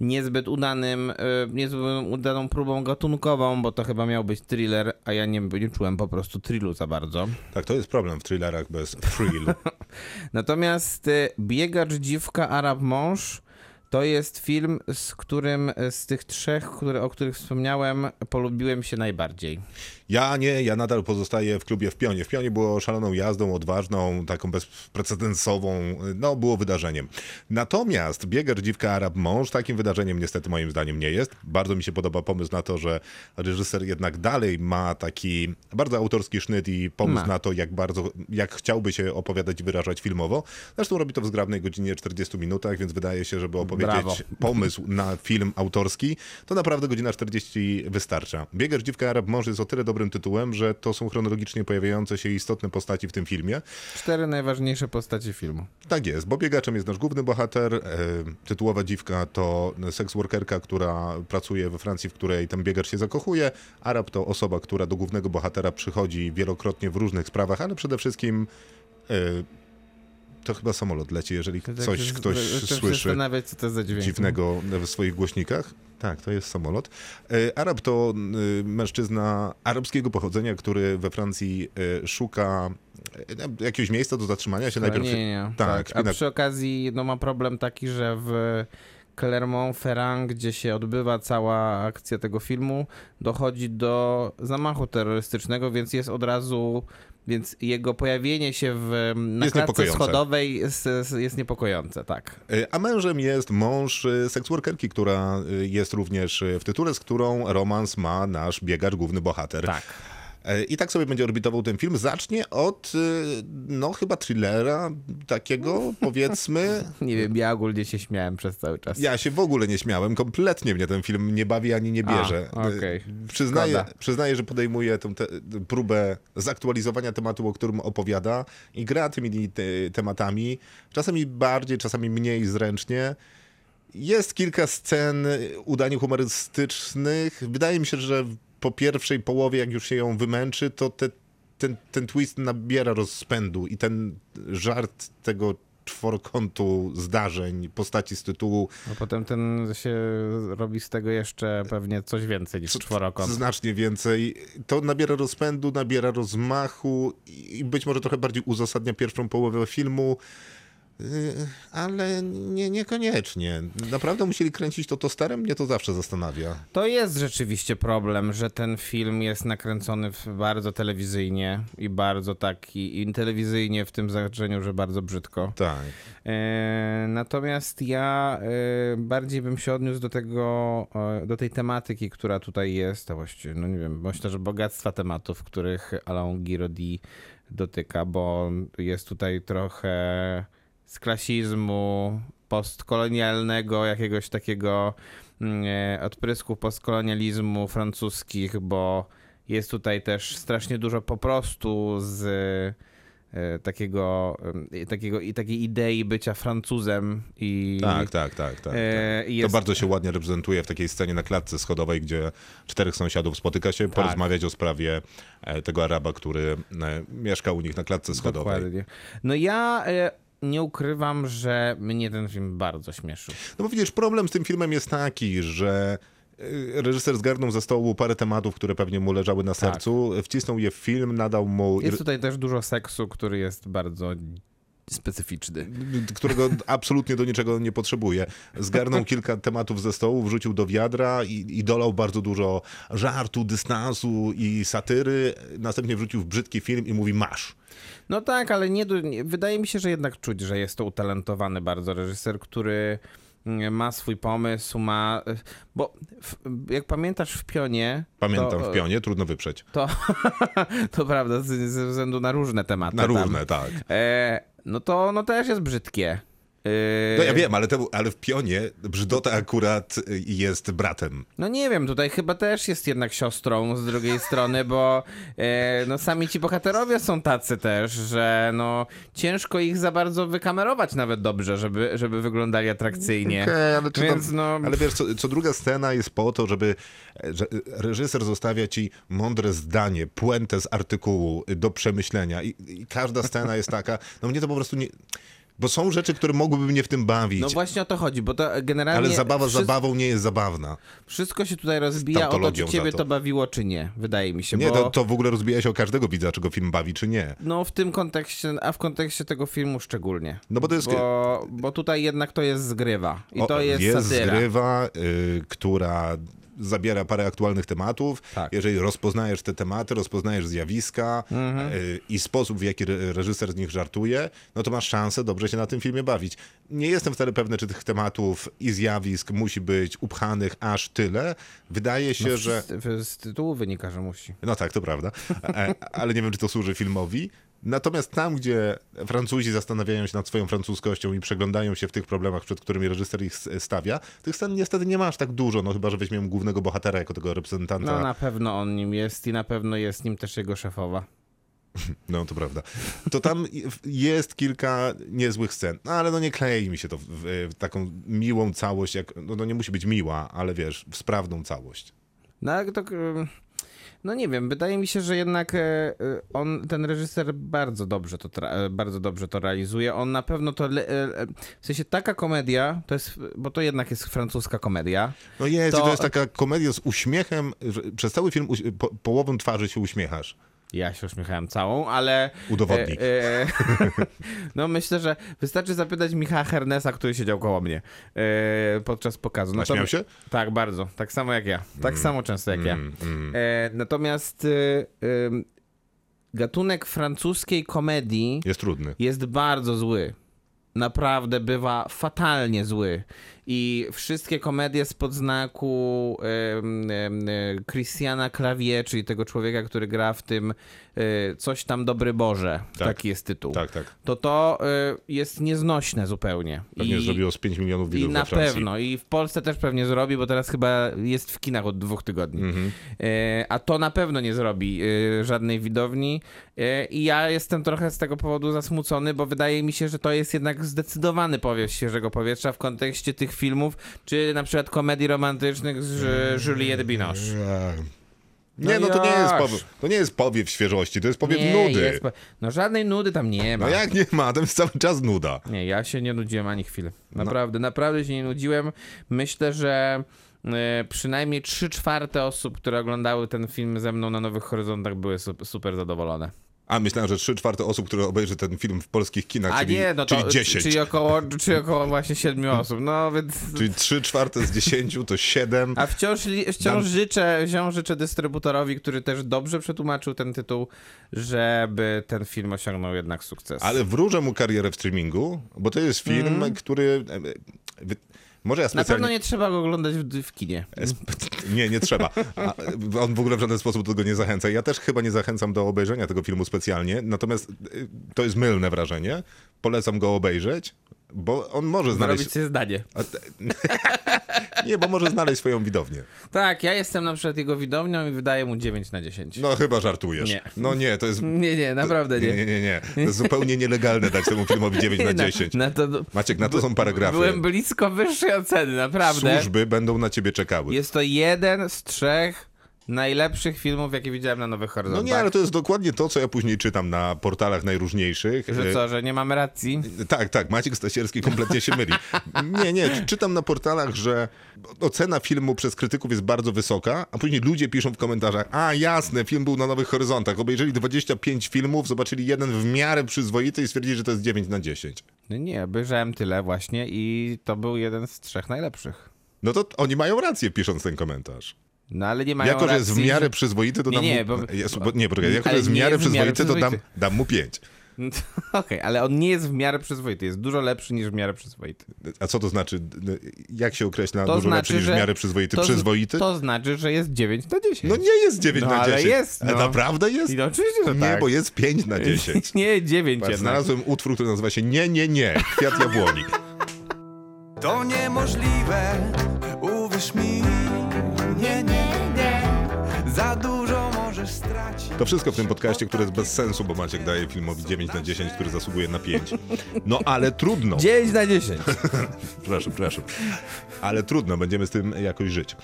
niezbyt udanym, y, niezbyt udaną próbą gatunkową, bo to chyba miał być thriller, a ja nie, nie czułem po prostu thrillu za bardzo. Tak, to jest problem w thrillerach bez thrill. Natomiast y, Biegacz, Dziwka, Arab Mąż to jest film, z którym z tych trzech, które, o których wspomniałem, polubiłem się najbardziej. Ja nie, ja nadal pozostaję w klubie w Pionie. W Pionie było szaloną jazdą, odważną, taką bezprecedensową, no było wydarzeniem. Natomiast Biegacz, Dziwka, Arab, Mąż takim wydarzeniem niestety moim zdaniem nie jest. Bardzo mi się podoba pomysł na to, że reżyser jednak dalej ma taki bardzo autorski sznyt i pomysł Ma. na to, jak bardzo, jak chciałby się opowiadać i wyrażać filmowo. Zresztą robi to w zgrabnej godzinie 40 minutach, więc wydaje się, żeby opowiedzieć Brawo. pomysł na film autorski, to naprawdę godzina 40 wystarcza. Biegacz, Dziwka, Arab, Mąż jest o tyle dobrym tytułem, że to są chronologicznie pojawiające się istotne postaci w tym filmie. Cztery najważniejsze postacie filmu. Tak jest, bo biegaczem jest nasz główny bohater. E, tytułowa dziwka to seksworkerka, która pracuje we Francji, w której ten biegacz się zakochuje. Arab to osoba, która do głównego bohatera przychodzi wielokrotnie w różnych sprawach, ale przede wszystkim e, to chyba samolot leci, jeżeli tak coś ktoś słyszy zastanawiać, co to za dźwięk. dziwnego w swoich głośnikach. Tak, to jest samolot. E, Arab to e, mężczyzna arabskiego pochodzenia, który we Francji e, szuka jakiegoś miejsca do zatrzymania się. Najpierw nie, nie, nie. Tak, A przy okazji no, ma problem taki, że w Clermont-Ferrand, gdzie się odbywa cała akcja tego filmu, dochodzi do zamachu terrorystycznego, więc jest od razu, więc jego pojawienie się w, na Jest klatce schodowej jest, jest niepokojące, tak. E, A mężem jest mąż e, seksworkerki, która e, jest również w tytule, z którą romans ma nasz biegacz, główny bohater. Tak. E, I tak sobie będzie orbitował ten film. Zacznie od, y, no chyba thrillera takiego, powiedzmy. Nie wiem, ja ogólnie się śmiałem przez cały czas. Ja się w ogóle nie śmiałem, kompletnie mnie ten film nie bawi ani nie bierze. A, okej. Y, Przyznaję, przyznaję, że podejmuje tę te, próbę zaktualizowania tematu, o którym opowiada i gra tymi te, tematami, czasami bardziej, czasami mniej zręcznie. Jest kilka scen udań humorystycznych. Wydaje mi się, że po pierwszej połowie, jak już się ją wymęczy, to te, ten, ten twist nabiera rozpędu i ten żart tego czworokątu zdarzeń, postaci z tytułu No potem ten się robi z tego jeszcze pewnie coś więcej niż czworokąt. znacznie więcej. To nabiera rozpędu, nabiera rozmachu i być może trochę bardziej uzasadnia pierwszą połowę filmu. Yy, Ale nie, niekoniecznie. Naprawdę musieli kręcić to tosterem? Mnie to zawsze zastanawia. To jest rzeczywiście problem, że ten film jest nakręcony bardzo telewizyjnie i bardzo taki, i telewizyjnie w tym znaczeniu, że bardzo brzydko. Tak. E, natomiast ja e, bardziej bym się odniósł do tego, e, do tej tematyki, która tutaj jest, a właściwie, no nie wiem, myślę, że bogactwa tematów, których Alain Girodi dotyka, bo jest tutaj trochę z klasizmu postkolonialnego, jakiegoś takiego mm, e, odprysków postkolonializmu francuskich, bo jest tutaj też strasznie dużo po prostu z e, takiego, e, takiego i takiej idei bycia Francuzem i Tak, tak, tak. tak, E, tak. i To jest- bardzo się ładnie reprezentuje w takiej scenie na klatce schodowej, gdzie czterech sąsiadów spotyka się porozmawiać o sprawie tego Araba, który mieszka u nich na klatce schodowej. Dokładnie. No ja nie ukrywam, że mnie ten film bardzo śmieszył. No bo widzisz, problem z tym filmem jest taki, że y, reżyser zgarnął ze stołu parę tematów, które pewnie mu leżały na sercu, wcisnął je w film, nadał mu... Jest tutaj też dużo seksu, który jest bardzo specyficzny. którego absolutnie do niczego nie potrzebuje. Zgarnął kilka tematów ze stołu, wrzucił do wiadra i, i dolał bardzo dużo żartu, dystansu i satyry. Następnie wrzucił w brzydki film i mówi masz. No tak, ale nie, nie, wydaje mi się, że jednak czuć, że jest to utalentowany bardzo reżyser, który mm, ma swój pomysł, ma... Bo w, jak pamiętasz w Pionie... Pamiętam to, w pionie, trudno wyprzeć. To, to prawda, ze względu na różne tematy. Na tam. różne, tak. E, no to no też jest brzydkie. E, No ja wiem, ale, to, ale w pionie brzydota akurat y, jest bratem. No nie wiem, tutaj chyba też jest jednak siostrą z drugiej strony, bo e, no sami ci bohaterowie są tacy też, że no ciężko ich za bardzo wykamerować nawet dobrze, żeby, żeby wyglądali atrakcyjnie. Okej, ale czy Więc tam, no... Ale wiesz, co, co druga scena jest po to, żeby że reżyser zostawia ci mądre zdanie, puentę z artykułu y, do przemyślenia i, i każda scena jest taka, no mnie to po prostu nie... Bo są rzeczy, które mogłyby mnie w tym bawić, No właśnie o to chodzi, bo to generalnie ale zabawa wszy- zabawą nie jest zabawna. wszystko się tutaj rozbija o to, czy ciebie to. to. bawiło, czy nie, wydaje mi się, Nie, bo... to, to w ogóle rozbija się o każdego widza, czy go film bawi, czy nie. No w tym kontekście, a w kontekście tego filmu szczególnie. No bo to jest... Bo, bo tutaj jednak to jest zgrywa i O, to jest, jest satyra. zgrywa, y, która zabiera parę aktualnych tematów. Tak. Jeżeli rozpoznajesz te tematy, rozpoznajesz zjawiska Mhm. y, i sposób, w jaki re- reżyser z nich żartuje, no to masz szansę dobrze się na tym filmie bawić. Nie jestem wcale pewny, czy tych tematów i zjawisk musi być upchanych aż tyle. Wydaje się, No, że... z, z tytułu wynika, że musi. No tak, to prawda. E, Ale nie wiem, czy to służy filmowi. Natomiast tam, gdzie Francuzi zastanawiają się nad swoją francuskością i przeglądają się w tych problemach, przed którymi reżyser ich s- stawia, tych scen niestety nie ma aż tak dużo, no chyba, że weźmiemy głównego bohatera jako tego reprezentanta. No na pewno on nim jest i na pewno jest nim też jego szefowa. No, to prawda. To tam jest kilka niezłych scen, no, ale no nie klei mi się to w, w, taką miłą całość, jak, no, no nie musi być miła, ale wiesz, w sprawną całość. No ale to... No nie wiem, wydaje mi się, że jednak e, e, on, ten reżyser bardzo dobrze to, e, bardzo dobrze to realizuje. On na pewno to, w sensie taka komedia, to jest, bo to jednak jest francuska komedia. No jest, To- to... jest taka komedia z uśmiechem, przez cały film po, połową twarzy się uśmiechasz. Ja się uśmiechałem całą, ale... Udowodnij. E, e, no myślę, że wystarczy zapytać Michała Hernesa, który siedział koło mnie e, podczas pokazu. No Naśmiał się? Tak, bardzo. Tak samo jak ja. Tak samo często jak ja. Mm, mm. E, natomiast e, gatunek francuskiej komedii Jest trudny. jest bardzo zły. Naprawdę bywa fatalnie zły. I wszystkie komedie spod znaku e, Christiana Clavier, czyli tego człowieka, który gra w tym e, coś tam Dobry Boże, Tak. taki jest tytuł. Tak, tak. To to e, jest nieznośne zupełnie. Pewnie I- zrobiło z 5 milionów i widzów na we Francji. pewno. I w Polsce też pewnie zrobi, bo teraz chyba jest w kinach od dwóch tygodni. Mhm. A to na pewno nie zrobi żadnej widowni. I ja jestem trochę z tego powodu zasmucony, bo wydaje mi się, że to jest jednak zdecydowany powiew świeżego powietrza w kontekście tych filmów, czy na przykład komedii romantycznych z Juliette Binoche. Nie, No no to nie, jest powiew, to nie jest powiew świeżości, to jest powiew Nie, nudy. jest po- no żadnej nudy tam nie ma. No jak nie ma, to jest cały czas nuda. Nie, ja się nie nudziłem ani chwilę. No. Naprawdę, naprawdę się nie nudziłem. Myślę, że e, przynajmniej 3 czwarte osób, które oglądały ten film ze mną na Nowych Horyzontach były su- super zadowolone. A myślałem, że 3 czwarte osób, które obejrzy ten film w polskich kinach, A czyli, nie, no to czyli 10. czyli około, czyli około właśnie 7 osób. No więc... Czyli 3 czwarte z 10 to 7. A wciąż, wciąż Dam- życzę, wciąż życzę dystrybutorowi, który też dobrze przetłumaczył ten tytuł, żeby ten film osiągnął jednak sukces. Ale wróżę mu karierę w streamingu, bo to jest film, który... Może ja Mhm. Na specjalnie... pewno nie trzeba go oglądać w, w kinie. Nie, nie trzeba. A, on w ogóle w żaden sposób do tego nie zachęca. Ja też chyba nie zachęcam do obejrzenia tego filmu specjalnie, natomiast y, to jest mylne wrażenie. Polecam go obejrzeć, bo on może znaleźć... Zarobić sobie zdanie. Nie, bo może znaleźć swoją widownię. Tak, ja jestem na przykład jego widownią i wydaję mu 9 na 10. No chyba żartujesz. Nie. No nie, to jest... Nie, nie, naprawdę Nie, nie. nie, nie. To jest zupełnie nielegalne dać temu filmowi 9 na Na- 10. Na, to, Maciek, na to są paragrafy. byłem blisko wyższej oceny, naprawdę. Służby będą na ciebie czekały. Jest to jeden z trzech najlepszych filmów, jakie widziałem na Nowych No Horyzontach. nie, ale to jest dokładnie to, co ja później czytam na portalach najróżniejszych. Że co, że nie mamy racji? Tak, tak, Maciek Stasierski kompletnie się myli. Nie, nie, czytam na portalach, że ocena filmu przez krytyków jest bardzo wysoka, a później ludzie piszą w komentarzach, a jasne, film był na Nowych Horyzontach, obejrzeli 25 filmów, zobaczyli jeden w miarę przyzwoity i stwierdzili, że to jest 9 na 10. No nie, obejrzałem tyle właśnie i to był jeden z trzech najlepszych. No to oni mają rację pisząc ten komentarz. No ale nie mają jako, że jest w miarę przyzwoity, to Nie, dam nie, mu... bo- Jezu, bo... Nie, poczekaj, jako, Ale że jest w nie miarę jest w miarę przyzwoity, to dam, dam mu 5. No Okej, ale on nie jest w miarę przyzwoity, jest dużo lepszy niż w miarę przyzwoity. A co to znaczy? Jak się określa To dużo znaczy, lepszy niż w miarę przyzwoity? To, Przyzwoity? to znaczy, że jest 9 na 10. No nie jest 9 No, na ale 10. jest, Ale no. naprawdę jest? I no, oczywiście, że Nie, tak. bo jest 5 na 10. Nie, 9 Patrz, znalazłem utwór, który nazywa się Nie, nie, nie, Kwiat Jabłoni. To niemożliwe, uwierz mi. To wszystko w tym podcaście, które jest bez sensu, bo Maciek daje filmowi 9 na 10, który zasługuje na 5. No ale trudno. 9 na 10. Przepraszam, przepraszam. Ale trudno, będziemy z tym jakoś żyć.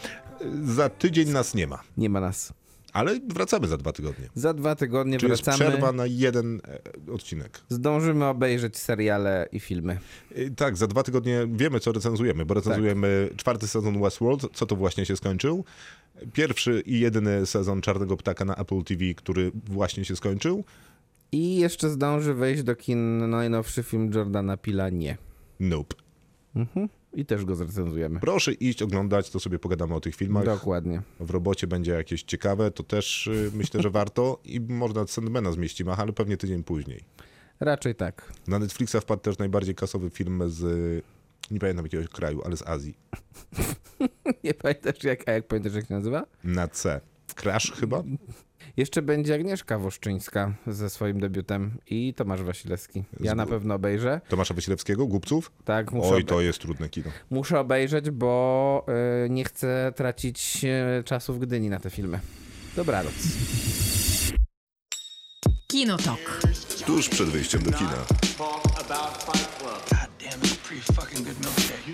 Za tydzień nas nie ma, Nie ma nas. ale wracamy za dwa tygodnie. Za dwa tygodnie Czy jest wracamy. przerwa na jeden e, odcinek? Zdążymy obejrzeć seriale i filmy. I Tak, za dwa tygodnie wiemy, co recenzujemy, bo recenzujemy Tak. czwarty sezon Westworld, co to właśnie się skończył. Pierwszy i jedyny sezon Czarnego Ptaka na Apple TV, który właśnie się skończył. I jeszcze zdąży wejść do kin najnowszy film Jordana Pila Nie. Nope. I też go zrecenzujemy. Proszę iść oglądać, to sobie pogadamy o tych filmach. Dokładnie. W robocie będzie jakieś ciekawe, to też y, myślę, że warto. I można Sandmana zmieścimy, ale pewnie tydzień później. Raczej tak. Na Netflixa wpadł też najbardziej kasowy film z... Nie pamiętam jakiegoś kraju, ale z Azji. Nie pamiętasz jak, a jak pamiętasz jak się nazywa? Na C. Crash chyba? Jeszcze będzie Agnieszka Woszczyńska ze swoim debiutem i Tomasz Wasilewski. Ja na pewno obejrzę. Tomasza Wasilewskiego, Głupców? Tak, muszę, Oj, obe- to jest trudne kino. muszę obejrzeć, bo y, nie chcę tracić y, czasu w Gdyni na te filmy. Dobranoc. Kinotok. Tuż przed wyjściem do kina. Pretty fucking good milkshake.